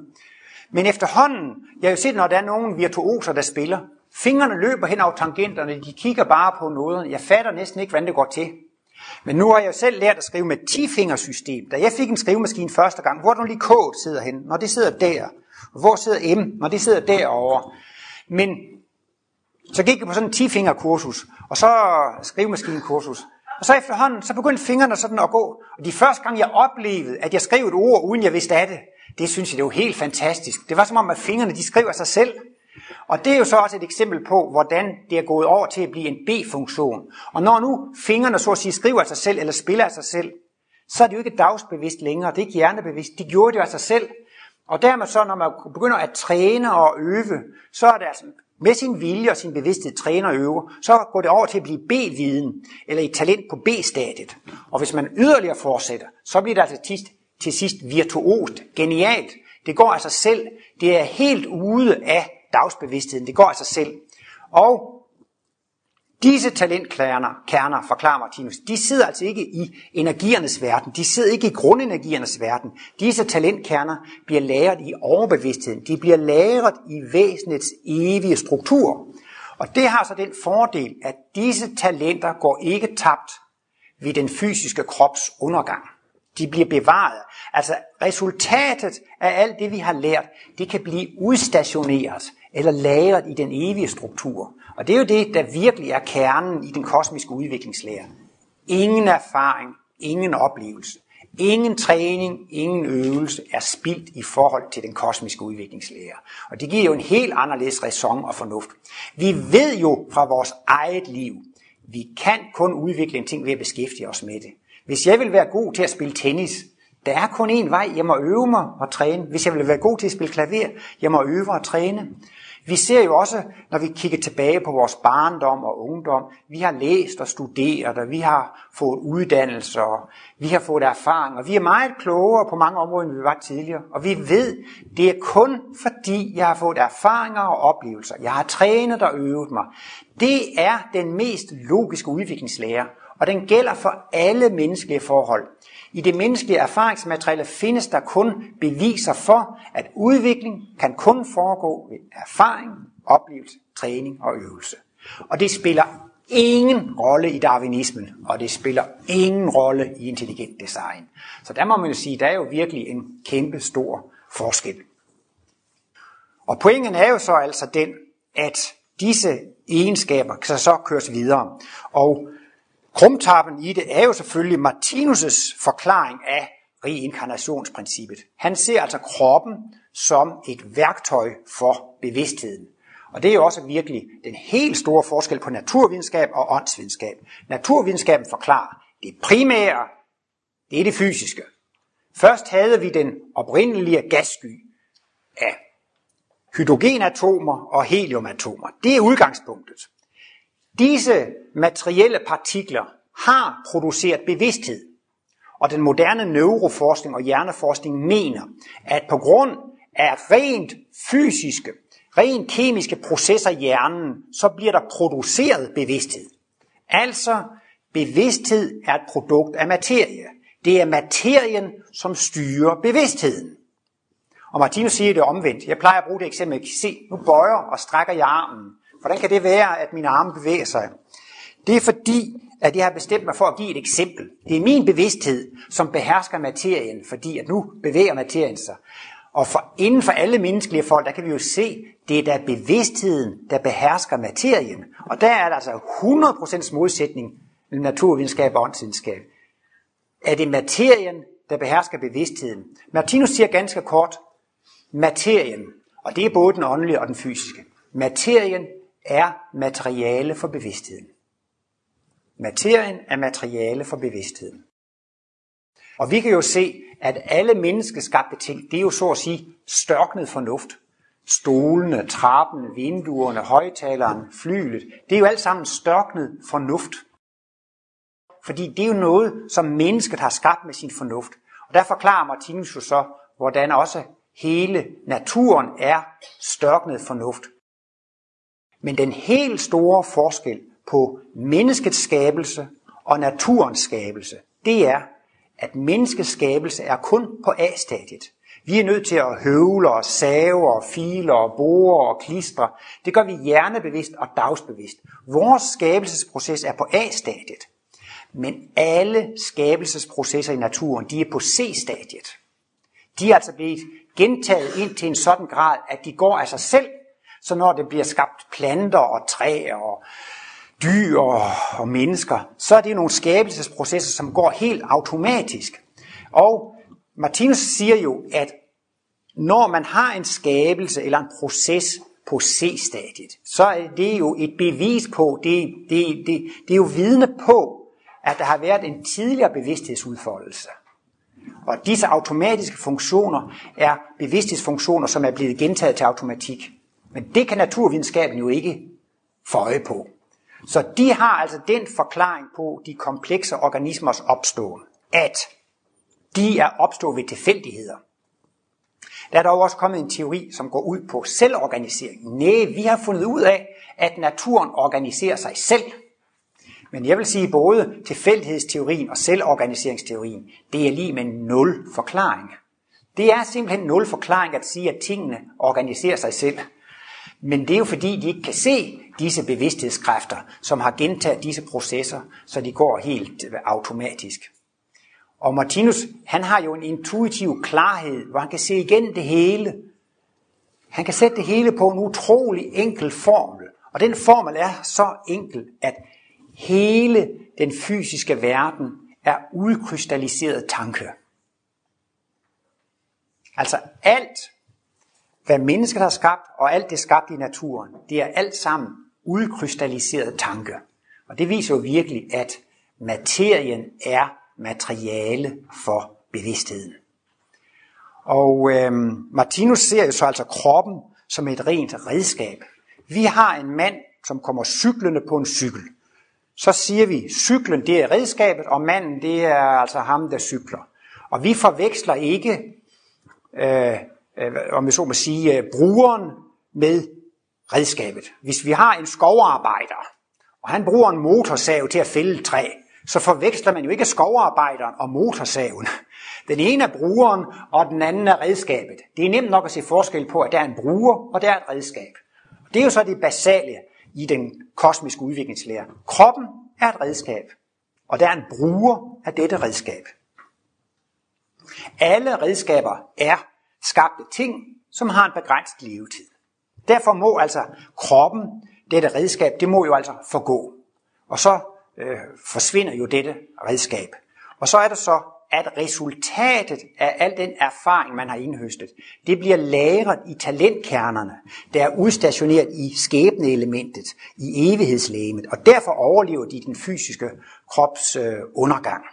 Men efterhånden, jeg har jo set, når der er nogen virtuoser, der spiller, fingrene løber hen over tangenterne, de kigger bare på noget. Jeg fatter næsten ikke, hvordan det går til. Men nu har jeg jo selv lært at skrive med 10-fingersystem. Da jeg fik en skrivemaskine første gang, hvor er nu lige K sidder hen? Når det sidder der. Hvor sidder M? Når det sidder derovre. Men så gik jeg på sådan en 10-fingerkursus, og så skrivemaskinekursus. Og så efterhånden, så begyndte fingrene sådan at gå. Og de første gang, jeg oplevede, at jeg skrev et ord, uden jeg vidste af det, det synes jeg, det var helt fantastisk. Det var som om, at fingrene, de skriver sig selv. Og det er jo så også et eksempel på, hvordan det er gået over til at blive en B-funktion. Og når nu fingrene så at sige skriver af sig selv, eller spiller af sig selv, så er det jo ikke dagsbevidst længere, det er ikke hjernebevidst. De gjorde det jo af sig selv. Og dermed så, når man begynder at træne og øve, så er det altså med sin vilje og sin bevidsthed træner og øver, så går det over til at blive B-viden, eller et talent på B-stadiet. Og hvis man yderligere fortsætter, så bliver det altså til, til sidst virtuost, genialt. Det går af sig selv. Det er helt ude af dagsbevidstheden. Det går af sig selv. Og Disse talentkerner, kerner, forklarer Martinus, de sidder altså ikke i energiernes verden. De sidder ikke i grundenergiernes verden. Disse talentkerner bliver lagret i overbevidstheden. De bliver lagret i væsenets evige struktur. Og det har så den fordel, at disse talenter går ikke tabt ved den fysiske krops undergang. De bliver bevaret. Altså resultatet af alt det, vi har lært, det kan blive udstationeret eller lagret i den evige struktur. Og det er jo det, der virkelig er kernen i den kosmiske udviklingslære. Ingen erfaring, ingen oplevelse, ingen træning, ingen øvelse er spildt i forhold til den kosmiske udviklingslære. Og det giver jo en helt anderledes ræson og fornuft. Vi ved jo fra vores eget liv, vi kan kun udvikle en ting ved at beskæftige os med det. Hvis jeg vil være god til at spille tennis, der er kun én vej, jeg må øve mig og træne. Hvis jeg vil være god til at spille klaver, jeg må øve og træne. Vi ser jo også, når vi kigger tilbage på vores barndom og ungdom, vi har læst og studeret, og vi har fået uddannelse, og vi har fået erfaring, og vi er meget klogere på mange områder, end vi var tidligere. Og vi ved, det er kun fordi, jeg har fået erfaringer og oplevelser. Jeg har trænet og øvet mig. Det er den mest logiske udviklingslære, og den gælder for alle menneskelige forhold. I det menneskelige erfaringsmateriale findes der kun beviser for, at udvikling kan kun foregå ved erfaring, oplevelse, træning og øvelse. Og det spiller ingen rolle i darwinismen, og det spiller ingen rolle i intelligent design. Så der må man jo sige, der er jo virkelig en kæmpe stor forskel. Og pointen er jo så altså den, at disse egenskaber kan så køres videre. Og Krumtappen i det er jo selvfølgelig Martinus' forklaring af reinkarnationsprincippet. Han ser altså kroppen som et værktøj for bevidstheden. Og det er jo også virkelig den helt store forskel på naturvidenskab og åndsvidenskab. Naturvidenskaben forklarer, det primære, det er det fysiske. Først havde vi den oprindelige gassky af hydrogenatomer og heliumatomer. Det er udgangspunktet. Disse materielle partikler har produceret bevidsthed, og den moderne neuroforskning og hjerneforskning mener, at på grund af rent fysiske, rent kemiske processer i hjernen, så bliver der produceret bevidsthed. Altså, bevidsthed er et produkt af materie. Det er materien, som styrer bevidstheden. Og Martinus siger det omvendt. Jeg plejer at bruge det eksempel. Se, nu bøjer og strækker jeg armen. Hvordan kan det være, at mine arme bevæger sig? Det er fordi, at jeg har bestemt mig for at give et eksempel. Det er min bevidsthed, som behersker materien, fordi at nu bevæger materien sig. Og for, inden for alle menneskelige folk, der kan vi jo se, det er da bevidstheden, der behersker materien. Og der er der altså 100% modsætning mellem naturvidenskab og åndsvidenskab. Er det materien, der behersker bevidstheden? Martinus siger ganske kort, materien, og det er både den åndelige og den fysiske. Materien er materiale for bevidstheden. Materien er materiale for bevidstheden. Og vi kan jo se, at alle menneskeskabte ting, det er jo så at sige størknet fornuft. Stolene, trappen, vinduerne, højtaleren, flylet, det er jo alt sammen størknet fornuft. Fordi det er jo noget, som mennesket har skabt med sin fornuft. Og der forklarer Martinus jo så, hvordan også hele naturen er størknet fornuft. Men den helt store forskel på menneskets skabelse og naturens skabelse, det er, at menneskets skabelse er kun på A-stadiet. Vi er nødt til at høvle og save og file og bore og klistre. Det gør vi hjernebevidst og dagsbevidst. Vores skabelsesproces er på A-stadiet. Men alle skabelsesprocesser i naturen, de er på C-stadiet. De er altså blevet gentaget ind til en sådan grad, at de går af sig selv så når det bliver skabt planter og træer og dyr og mennesker, så er det nogle skabelsesprocesser, som går helt automatisk. Og Martinus siger jo, at når man har en skabelse eller en proces på C-stadiet, så er det jo et bevis på, det, det, det, det er jo vidne på, at der har været en tidligere bevidsthedsudfoldelse. Og disse automatiske funktioner er bevidsthedsfunktioner, som er blevet gentaget til automatik. Men det kan naturvidenskaben jo ikke få øje på. Så de har altså den forklaring på de komplekse organismers opståen, at de er opstået ved tilfældigheder. Der er dog også kommet en teori, som går ud på selvorganisering. Nej, vi har fundet ud af, at naturen organiserer sig selv. Men jeg vil sige, både tilfældighedsteorien og selvorganiseringsteorien, det er lige med nul forklaring. Det er simpelthen nul forklaring at sige, at tingene organiserer sig selv. Men det er jo fordi, de ikke kan se disse bevidsthedskræfter, som har gentaget disse processer, så de går helt øh, automatisk. Og Martinus, han har jo en intuitiv klarhed, hvor han kan se igen det hele. Han kan sætte det hele på en utrolig enkel formel. Og den formel er så enkel, at hele den fysiske verden er udkrystalliseret tanke. Altså alt, hvad mennesket har skabt, og alt det skabt i naturen, det er alt sammen udkrystalliseret tanke. Og det viser jo virkelig, at materien er materiale for bevidstheden. Og øhm, Martinus ser jo så altså kroppen som et rent redskab. Vi har en mand, som kommer cyklende på en cykel. Så siger vi, cyklen det er redskabet, og manden det er altså ham, der cykler. Og vi forveksler ikke, øh, Øh, om vi så må sige, øh, brugeren med redskabet. Hvis vi har en skovarbejder, og han bruger en motorsav til at fælde træ, så forveksler man jo ikke skovarbejderen og motorsaven. Den ene er brugeren, og den anden er redskabet. Det er nemt nok at se forskel på, at der er en bruger, og der er et redskab. Det er jo så det basale i den kosmiske udviklingslære. Kroppen er et redskab, og der er en bruger af dette redskab. Alle redskaber er skabte ting, som har en begrænset levetid. Derfor må altså kroppen, dette redskab, det må jo altså forgå. Og så øh, forsvinder jo dette redskab. Og så er det så, at resultatet af al den erfaring, man har indhøstet, det bliver lagret i talentkernerne, der er udstationeret i skæbneelementet, i evighedslægemet, og derfor overlever de den fysiske krops øh, undergang.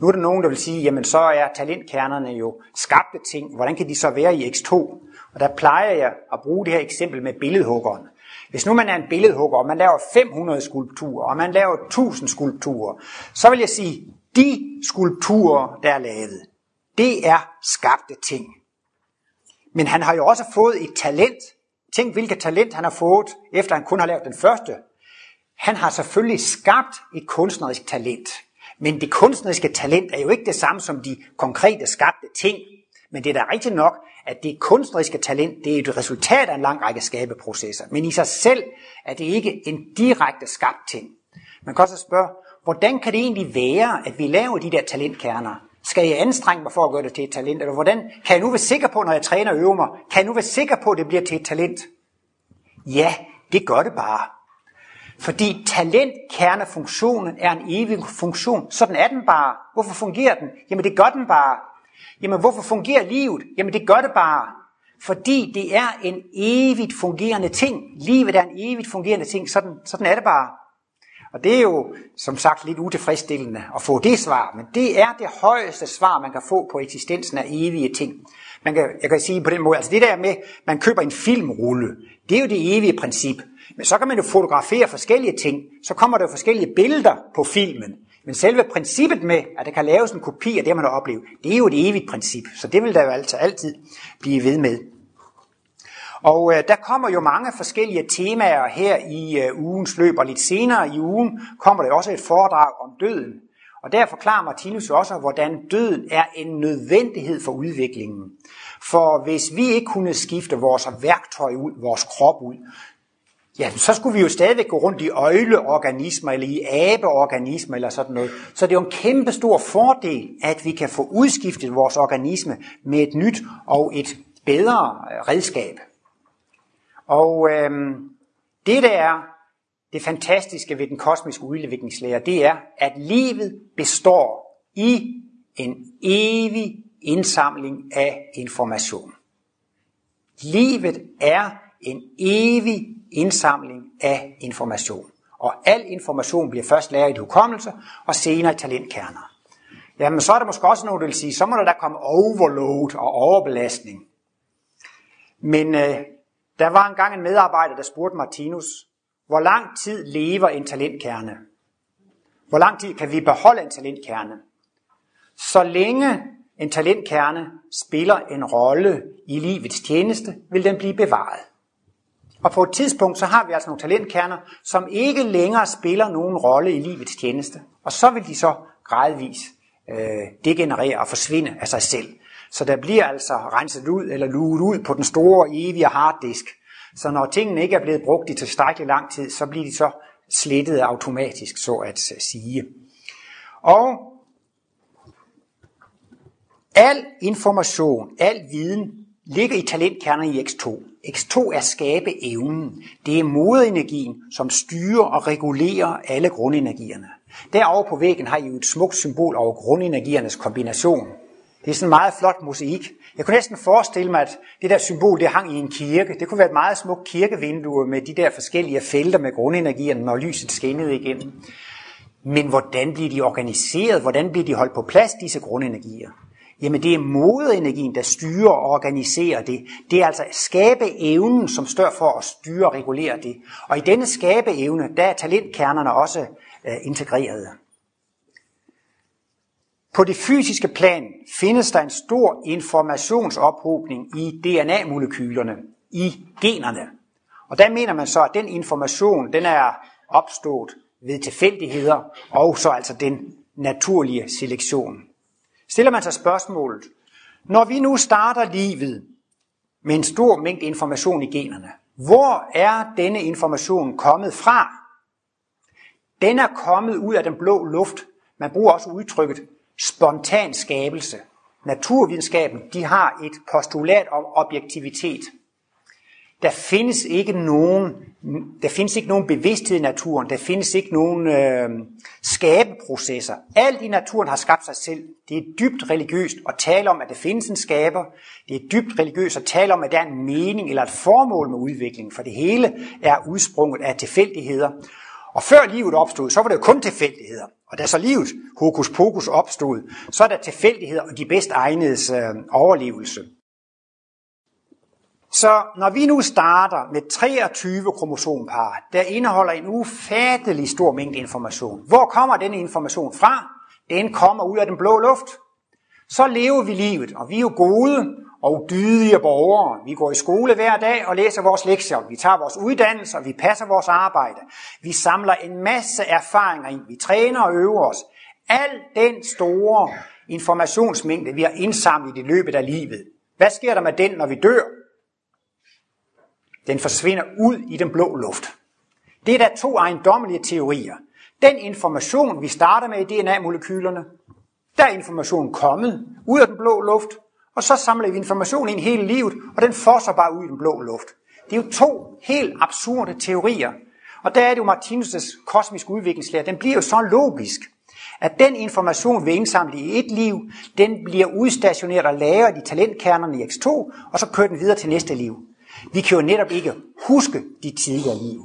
Nu er der nogen, der vil sige, jamen så er talentkernerne jo skabte ting, hvordan kan de så være i X2? Og der plejer jeg at bruge det her eksempel med billedhuggeren. Hvis nu man er en billedhugger, og man laver 500 skulpturer, og man laver 1000 skulpturer, så vil jeg sige, de skulpturer, der er lavet, det er skabte ting. Men han har jo også fået et talent. Tænk, hvilket talent han har fået, efter han kun har lavet den første. Han har selvfølgelig skabt et kunstnerisk talent. Men det kunstneriske talent er jo ikke det samme som de konkrete skabte ting. Men det er da rigtigt nok, at det kunstneriske talent, det er et resultat af en lang række skabeprocesser. Men i sig selv er det ikke en direkte skabt ting. Man kan også spørge, hvordan kan det egentlig være, at vi laver de der talentkerner? Skal jeg anstrenge mig for at gøre det til et talent? Eller hvordan kan jeg nu være sikker på, når jeg træner og øver mig, kan jeg nu være sikker på, at det bliver til et talent? Ja, det gør det bare. Fordi talent, kernefunktionen, er en evig funktion. Sådan er den bare. Hvorfor fungerer den? Jamen det gør den bare. Jamen hvorfor fungerer livet? Jamen det gør det bare. Fordi det er en evigt fungerende ting. Livet er en evigt fungerende ting. Sådan, sådan er det bare. Og det er jo som sagt lidt utilfredsstillende at få det svar, men det er det højeste svar, man kan få på eksistensen af evige ting. Man kan, jeg kan sige på den måde, altså det der med, man køber en filmrulle, det er jo det evige princip. Men så kan man jo fotografere forskellige ting, så kommer der forskellige billeder på filmen. Men selve princippet med, at der kan laves en kopi af det, man har oplevet, det er jo et evigt princip. Så det vil der jo altså altid blive ved med. Og øh, der kommer jo mange forskellige temaer her i øh, ugens løb, og lidt senere i ugen kommer der også et foredrag om døden. Og der forklarer Martinus også, hvordan døden er en nødvendighed for udviklingen. For hvis vi ikke kunne skifte vores værktøj ud, vores krop ud, ja, så skulle vi jo stadigvæk gå rundt i øjleorganismer eller i abeorganismer eller sådan noget. Så det er jo en kæmpe stor fordel, at vi kan få udskiftet vores organisme med et nyt og et bedre redskab. Og øhm, det der er det fantastiske ved den kosmiske udviklingslære, det er, at livet består i en evig indsamling af information. Livet er en evig indsamling af information. Og al information bliver først lagret i hukommelse, og senere i talentkerner. jamen så er der måske også nogen, der vil sige, så må der da komme overload og overbelastning. Men øh, der var engang en medarbejder, der spurgte Martinus, hvor lang tid lever en talentkerne? Hvor lang tid kan vi beholde en talentkerne? Så længe en talentkerne spiller en rolle i livets tjeneste, vil den blive bevaret. Og på et tidspunkt, så har vi altså nogle talentkerner, som ikke længere spiller nogen rolle i livets tjeneste. Og så vil de så gradvis øh, degenerere og forsvinde af sig selv. Så der bliver altså renset ud eller luet ud på den store evige harddisk. Så når tingene ikke er blevet brugt i tilstrækkelig lang tid, så bliver de så slettet automatisk, så at øh, sige. Og al information, al viden ligger i talentkerner i X2. X2 er skabeevnen. Det er moderenergien, som styrer og regulerer alle grundenergierne. Derovre på væggen har I jo et smukt symbol over grundenergiernes kombination. Det er sådan en meget flot mosaik. Jeg kunne næsten forestille mig, at det der symbol, det hang i en kirke. Det kunne være et meget smukt kirkevindue med de der forskellige felter med grundenergierne, når lyset skinnede igennem. Men hvordan bliver de organiseret? Hvordan bliver de holdt på plads, disse grundenergier? Jamen det er moderenergien, der styrer og organiserer det. Det er altså skabeevnen, som står for at styre og regulere det. Og i denne skabeevne, der er talentkernerne også øh, integrerede. På det fysiske plan findes der en stor informationsophobning i DNA-molekylerne, i generne. Og der mener man så, at den information, den er opstået ved tilfældigheder, og så altså den naturlige selektion. Stiller man sig spørgsmålet, når vi nu starter livet med en stor mængde information i generne, hvor er denne information kommet fra? Den er kommet ud af den blå luft. Man bruger også udtrykket spontan skabelse. Naturvidenskaben de har et postulat om objektivitet. Der findes ikke nogen, der findes ikke nogen bevidsthed i naturen. Der findes ikke nogen øh, skabeprocesser. Alt i naturen har skabt sig selv. Det er dybt religiøst at tale om, at der findes en skaber. Det er dybt religiøst at tale om, at der er en mening eller et formål med udviklingen. For det hele er udsprunget af tilfældigheder. Og før livet opstod, så var det jo kun tilfældigheder. Og da så livet, hokus pokus, opstod, så er der tilfældigheder og de bedst egnedes øh, overlevelse. Så når vi nu starter med 23 kromosompar, der indeholder en ufattelig stor mængde information. Hvor kommer denne information fra? Den kommer ud af den blå luft. Så lever vi livet, og vi er jo gode og dydige borgere. Vi går i skole hver dag og læser vores lektier. Vi tager vores uddannelse, og vi passer vores arbejde. Vi samler en masse erfaringer ind. Vi træner og øver os. Al den store informationsmængde, vi har indsamlet i løbet af livet. Hvad sker der med den, når vi dør? Den forsvinder ud i den blå luft. Det er der to ejendommelige teorier. Den information, vi starter med i DNA-molekylerne, der er informationen kommet ud af den blå luft, og så samler vi information ind hele livet, og den fosser bare ud i den blå luft. Det er jo to helt absurde teorier. Og der er det jo Martinus' kosmiske udviklingslære, den bliver jo så logisk, at den information, vi indsamler i et liv, den bliver udstationeret og lagret i talentkernerne i X2, og så kører den videre til næste liv. Vi kan jo netop ikke huske de tidligere liv.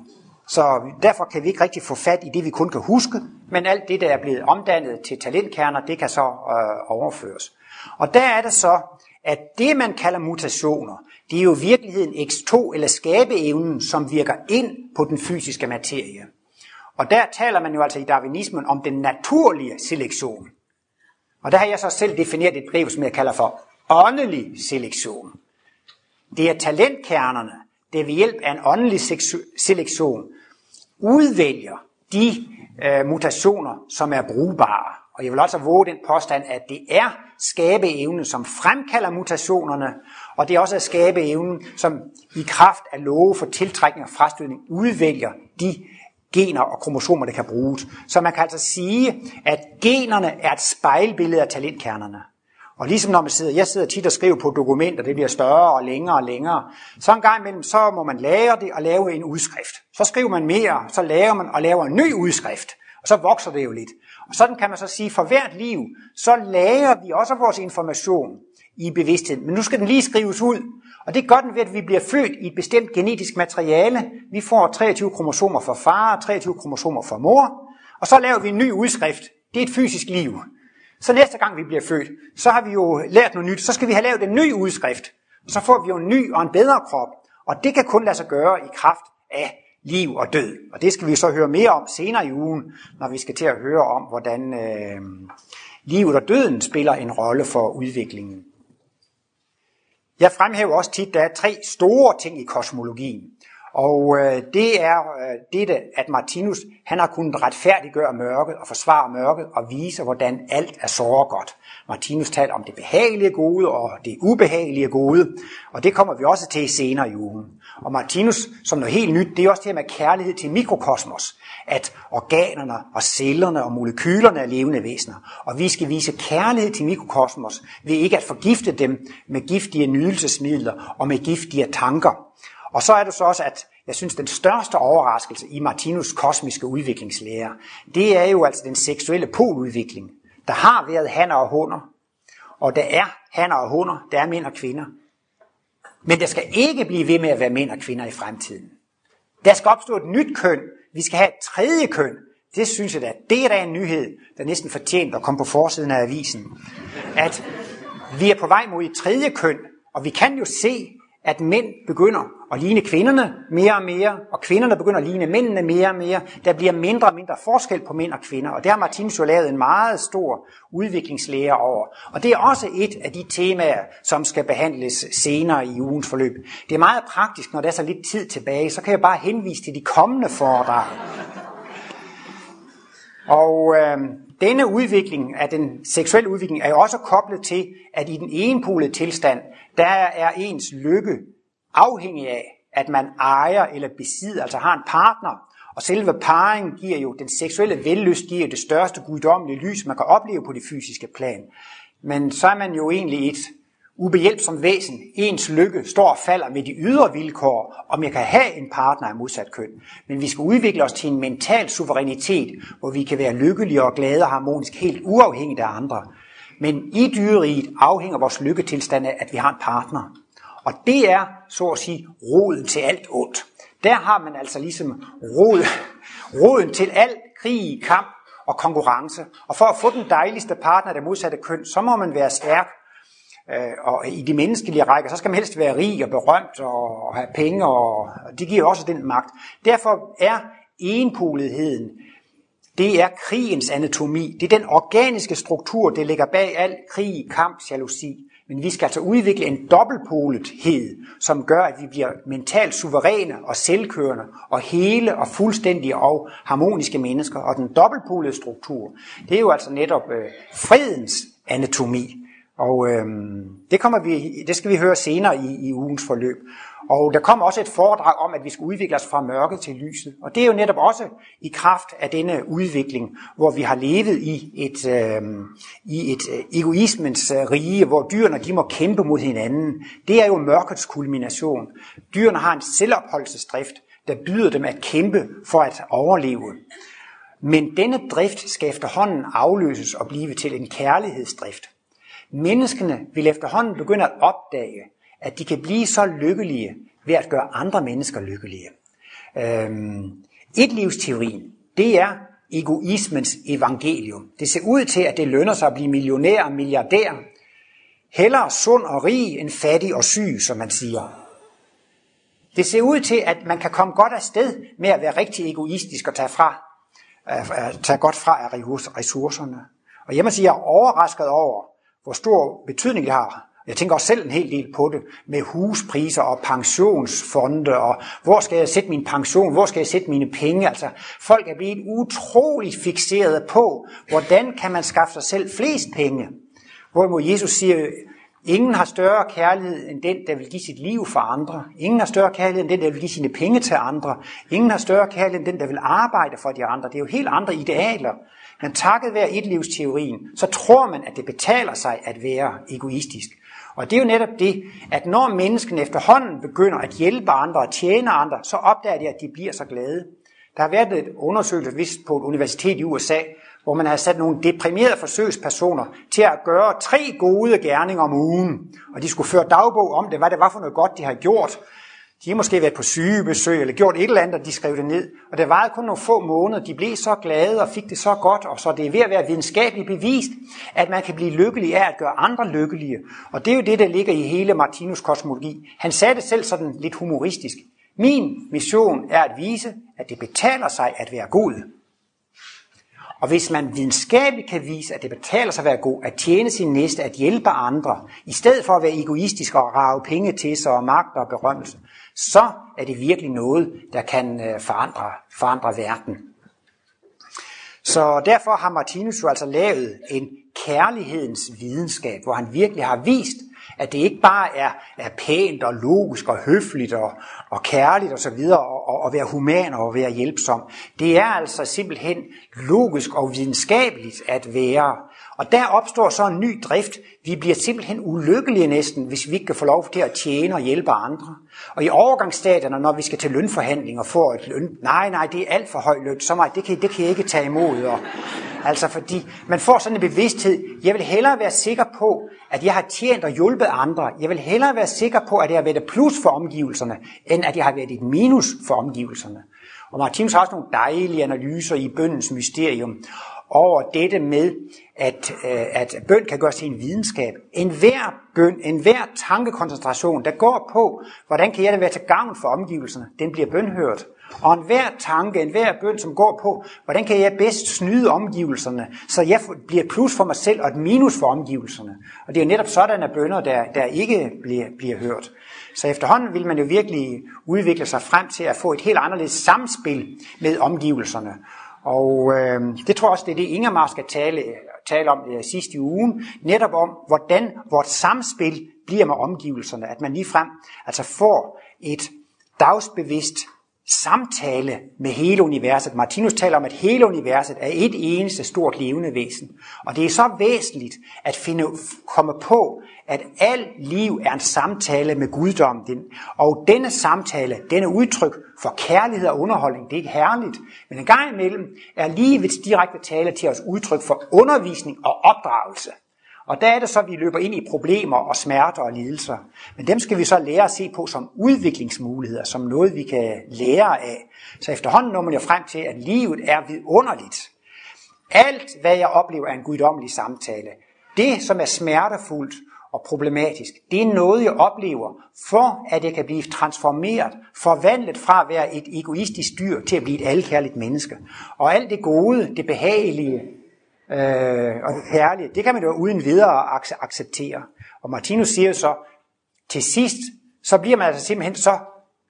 Så derfor kan vi ikke rigtig få fat i det, vi kun kan huske, men alt det, der er blevet omdannet til talentkerner, det kan så øh, overføres. Og der er det så, at det, man kalder mutationer, det er jo i virkeligheden X2 eller skabeevnen, som virker ind på den fysiske materie. Og der taler man jo altså i darwinismen om den naturlige selektion. Og der har jeg så selv defineret et brev, som jeg kalder for åndelig selektion. Det er talentkernerne, der ved hjælp af en åndelig selektion udvælger de øh, mutationer, som er brugbare. Og jeg vil også våge den påstand, at det er skabeevnen, som fremkalder mutationerne, og det er også skabeevnen, som i kraft af love for tiltrækning og frastødning udvælger de gener og kromosomer, der kan bruges. Så man kan altså sige, at generne er et spejlbillede af talentkernerne. Og ligesom når man sidder, jeg sidder tit og skriver på dokumenter, det bliver større og længere og længere, så en gang imellem, så må man lære det og lave en udskrift. Så skriver man mere, så laver man og laver en ny udskrift, og så vokser det jo lidt. Og sådan kan man så sige, for hvert liv, så lager vi også vores information i bevidstheden. Men nu skal den lige skrives ud, og det gør den ved, at vi bliver født i et bestemt genetisk materiale. Vi får 23 kromosomer for far og 23 kromosomer for mor, og så laver vi en ny udskrift. Det er et fysisk liv. Så næste gang vi bliver født, så har vi jo lært noget nyt. Så skal vi have lavet en ny udskrift. Så får vi jo en ny og en bedre krop. Og det kan kun lade sig gøre i kraft af liv og død. Og det skal vi så høre mere om senere i ugen, når vi skal til at høre om, hvordan øh, livet og døden spiller en rolle for udviklingen. Jeg fremhæver også tit, at der er tre store ting i kosmologien. Og øh, det er øh, dette, at Martinus han har kunnet retfærdiggøre mørket og forsvare mørket og vise, hvordan alt er så godt. Martinus taler om det behagelige gode og det ubehagelige gode, og det kommer vi også til senere i ugen. Og Martinus, som noget helt nyt, det er også det her med kærlighed til mikrokosmos, at organerne og cellerne og molekylerne er levende væsener. Og vi skal vise kærlighed til mikrokosmos ved ikke at forgifte dem med giftige nydelsesmidler og med giftige tanker. Og så er det så også, at jeg synes, den største overraskelse i Martinus kosmiske udviklingslære, det er jo altså den seksuelle poludvikling. Der har været hanner og hunder, og der er hanner og hunder, der er mænd og kvinder. Men der skal ikke blive ved med at være mænd og kvinder i fremtiden. Der skal opstå et nyt køn. Vi skal have et tredje køn. Det synes jeg da, det er da en nyhed, der næsten fortjent at komme på forsiden af avisen. At vi er på vej mod et tredje køn, og vi kan jo se, at mænd begynder at ligne kvinderne mere og mere, og kvinderne begynder at ligne mændene mere og mere. Der bliver mindre og mindre forskel på mænd og kvinder, og det har Martinus jo lavet en meget stor udviklingslære over. Og det er også et af de temaer, som skal behandles senere i ugens forløb. Det er meget praktisk, når der er så lidt tid tilbage, så kan jeg bare henvise til de kommende foredrag. Og øh, denne udvikling af den seksuelle udvikling er jo også koblet til, at i den enpolede tilstand, der er ens lykke afhængig af, at man ejer eller besidder, altså har en partner. Og selve parringen giver jo, den seksuelle vellyst giver det største guddommelige lys, man kan opleve på det fysiske plan. Men så er man jo egentlig et ubehjælpsomt væsen. Ens lykke står og falder med de ydre vilkår, om jeg kan have en partner af modsat køn. Men vi skal udvikle os til en mental suverænitet, hvor vi kan være lykkelige og glade og harmonisk, helt uafhængigt af andre. Men i dyreriet afhænger vores lykketilstand af, at vi har en partner. Og det er, så at sige, roden til alt ondt. Der har man altså ligesom rod, roden til al krig, kamp og konkurrence. Og for at få den dejligste partner af det modsatte køn, så må man være stærk. Øh, og i de menneskelige rækker, så skal man helst være rig og berømt og have penge, og det giver også den magt. Derfor er enpoligheden det er krigens anatomi. Det er den organiske struktur, det ligger bag al krig, kamp, jalousi. Men vi skal altså udvikle en dobbeltpolethed, som gør, at vi bliver mentalt suveræne og selvkørende og hele og fuldstændige og harmoniske mennesker. Og den dobbeltpolede struktur, det er jo altså netop øh, fredens anatomi. Og øh, det, kommer vi, det skal vi høre senere i, i ugens forløb. Og der kommer også et foredrag om, at vi skal udvikle os fra mørket til lyset. Og det er jo netop også i kraft af denne udvikling, hvor vi har levet i et, øh, i et øh, egoismens øh, rige, hvor dyrene de må kæmpe mod hinanden. Det er jo mørkets kulmination. Dyrene har en selvopholdelsesdrift, der byder dem at kæmpe for at overleve. Men denne drift skal efterhånden afløses og blive til en kærlighedsdrift. Menneskene vil efterhånden begynde at opdage, at de kan blive så lykkelige ved at gøre andre mennesker lykkelige. Øhm, et livsteorien, det er egoismens evangelium. Det ser ud til, at det lønner sig at blive millionær og milliardær. Hellere sund og rig end fattig og syg, som man siger. Det ser ud til, at man kan komme godt af sted med at være rigtig egoistisk og tage, fra, at tage godt fra af ressourcerne. Og jeg må sige, at jeg er overrasket over, hvor stor betydning det har jeg tænker også selv en hel del på det, med huspriser og pensionsfonde, og hvor skal jeg sætte min pension, hvor skal jeg sætte mine penge. Altså, folk er blevet utroligt fixeret på, hvordan kan man skaffe sig selv flest penge. Hvorimod Jesus siger, ingen har større kærlighed end den, der vil give sit liv for andre. Ingen har større kærlighed end den, der vil give sine penge til andre. Ingen har større kærlighed end den, der vil arbejde for de andre. Det er jo helt andre idealer. Men takket være etlivsteorien, så tror man, at det betaler sig at være egoistisk. Og det er jo netop det, at når mennesken efterhånden begynder at hjælpe andre og tjene andre, så opdager de, at de bliver så glade. Der har været et undersøgelse vist på et universitet i USA, hvor man har sat nogle deprimerede forsøgspersoner til at gøre tre gode gerninger om ugen. Og de skulle føre dagbog om det, hvad det var for noget godt, de havde gjort. De har måske været på sygebesøg eller gjort et eller andet, og de skrev det ned. Og det varede kun nogle få måneder. De blev så glade og fik det så godt, og så det er ved at være videnskabeligt bevist, at man kan blive lykkelig af at gøre andre lykkelige. Og det er jo det, der ligger i hele Martinus kosmologi. Han sagde det selv sådan lidt humoristisk. Min mission er at vise, at det betaler sig at være god. Og hvis man videnskabeligt kan vise, at det betaler sig at være god, at tjene sin næste, at hjælpe andre, i stedet for at være egoistisk og rave penge til sig og magt og berømmelse, så er det virkelig noget, der kan øh, forandre, forandre verden. Så derfor har Martinus jo altså lavet en kærlighedens videnskab, hvor han virkelig har vist, at det ikke bare er, er pænt og logisk og høfligt og, og kærligt og så videre, og, og, og være human og være hjælpsom. Det er altså simpelthen logisk og videnskabeligt at være. Og der opstår så en ny drift. Vi bliver simpelthen ulykkelige næsten, hvis vi ikke kan få lov til at tjene og hjælpe andre. Og i overgangsstaterne, når vi skal til lønforhandlinger for et løn, nej, nej, det er alt for høj løn, så meget, det kan, det kan jeg ikke tage imod. Og, altså fordi man får sådan en bevidsthed, jeg vil hellere være sikker på, at jeg har tjent og hjulpet andre. Jeg vil hellere være sikker på, at jeg har været et plus for omgivelserne, end at jeg har været et minus for omgivelserne. Og Martinus har også nogle dejlige analyser i bøndens mysterium over dette med, at, øh, at bøn kan gøres til en videnskab. En hver bøn, en hver tankekoncentration, der går på, hvordan kan jeg det være til gavn for omgivelserne, den bliver bønhørt. Og en hver tanke, en hver bøn, som går på, hvordan kan jeg bedst snyde omgivelserne, så jeg bliver et plus for mig selv og et minus for omgivelserne. Og det er jo netop at bønder, der, der ikke bliver, bliver hørt. Så efterhånden vil man jo virkelig udvikle sig frem til at få et helt anderledes samspil med omgivelserne. Og øh, det tror jeg også, det er det, Ingemar skal tale, tale om øh, sidste i ugen, netop om, hvordan vores samspil bliver med omgivelserne, at man lige frem altså får et dagsbevidst samtale med hele universet. Martinus taler om, at hele universet er et eneste stort levende væsen. Og det er så væsentligt at finde, komme på, at alt liv er en samtale med guddommen. Og denne samtale, denne udtryk for kærlighed og underholdning, det er ikke herligt. Men en gang imellem er livets direkte tale til os udtryk for undervisning og opdragelse. Og der er det så, at vi løber ind i problemer og smerter og lidelser. Men dem skal vi så lære at se på som udviklingsmuligheder, som noget, vi kan lære af. Så efterhånden når man jo frem til, at livet er vidunderligt. Alt, hvad jeg oplever, er en guddommelig samtale. Det, som er smertefuldt og problematisk, det er noget, jeg oplever, for at jeg kan blive transformeret, forvandlet fra at være et egoistisk dyr til at blive et alkærligt menneske. Og alt det gode, det behagelige, øh, og det herlige, det kan man jo uden videre acceptere. Og Martinus siger så, til sidst, så bliver man altså simpelthen så,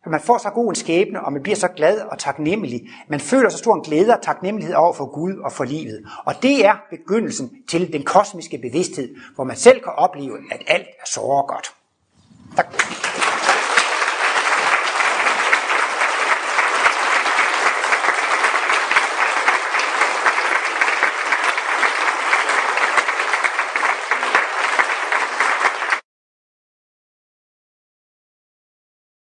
man får så god en skæbne, og man bliver så glad og taknemmelig. Man føler så stor en glæde og taknemmelighed over for Gud og for livet. Og det er begyndelsen til den kosmiske bevidsthed, hvor man selv kan opleve, at alt er så godt. Tak.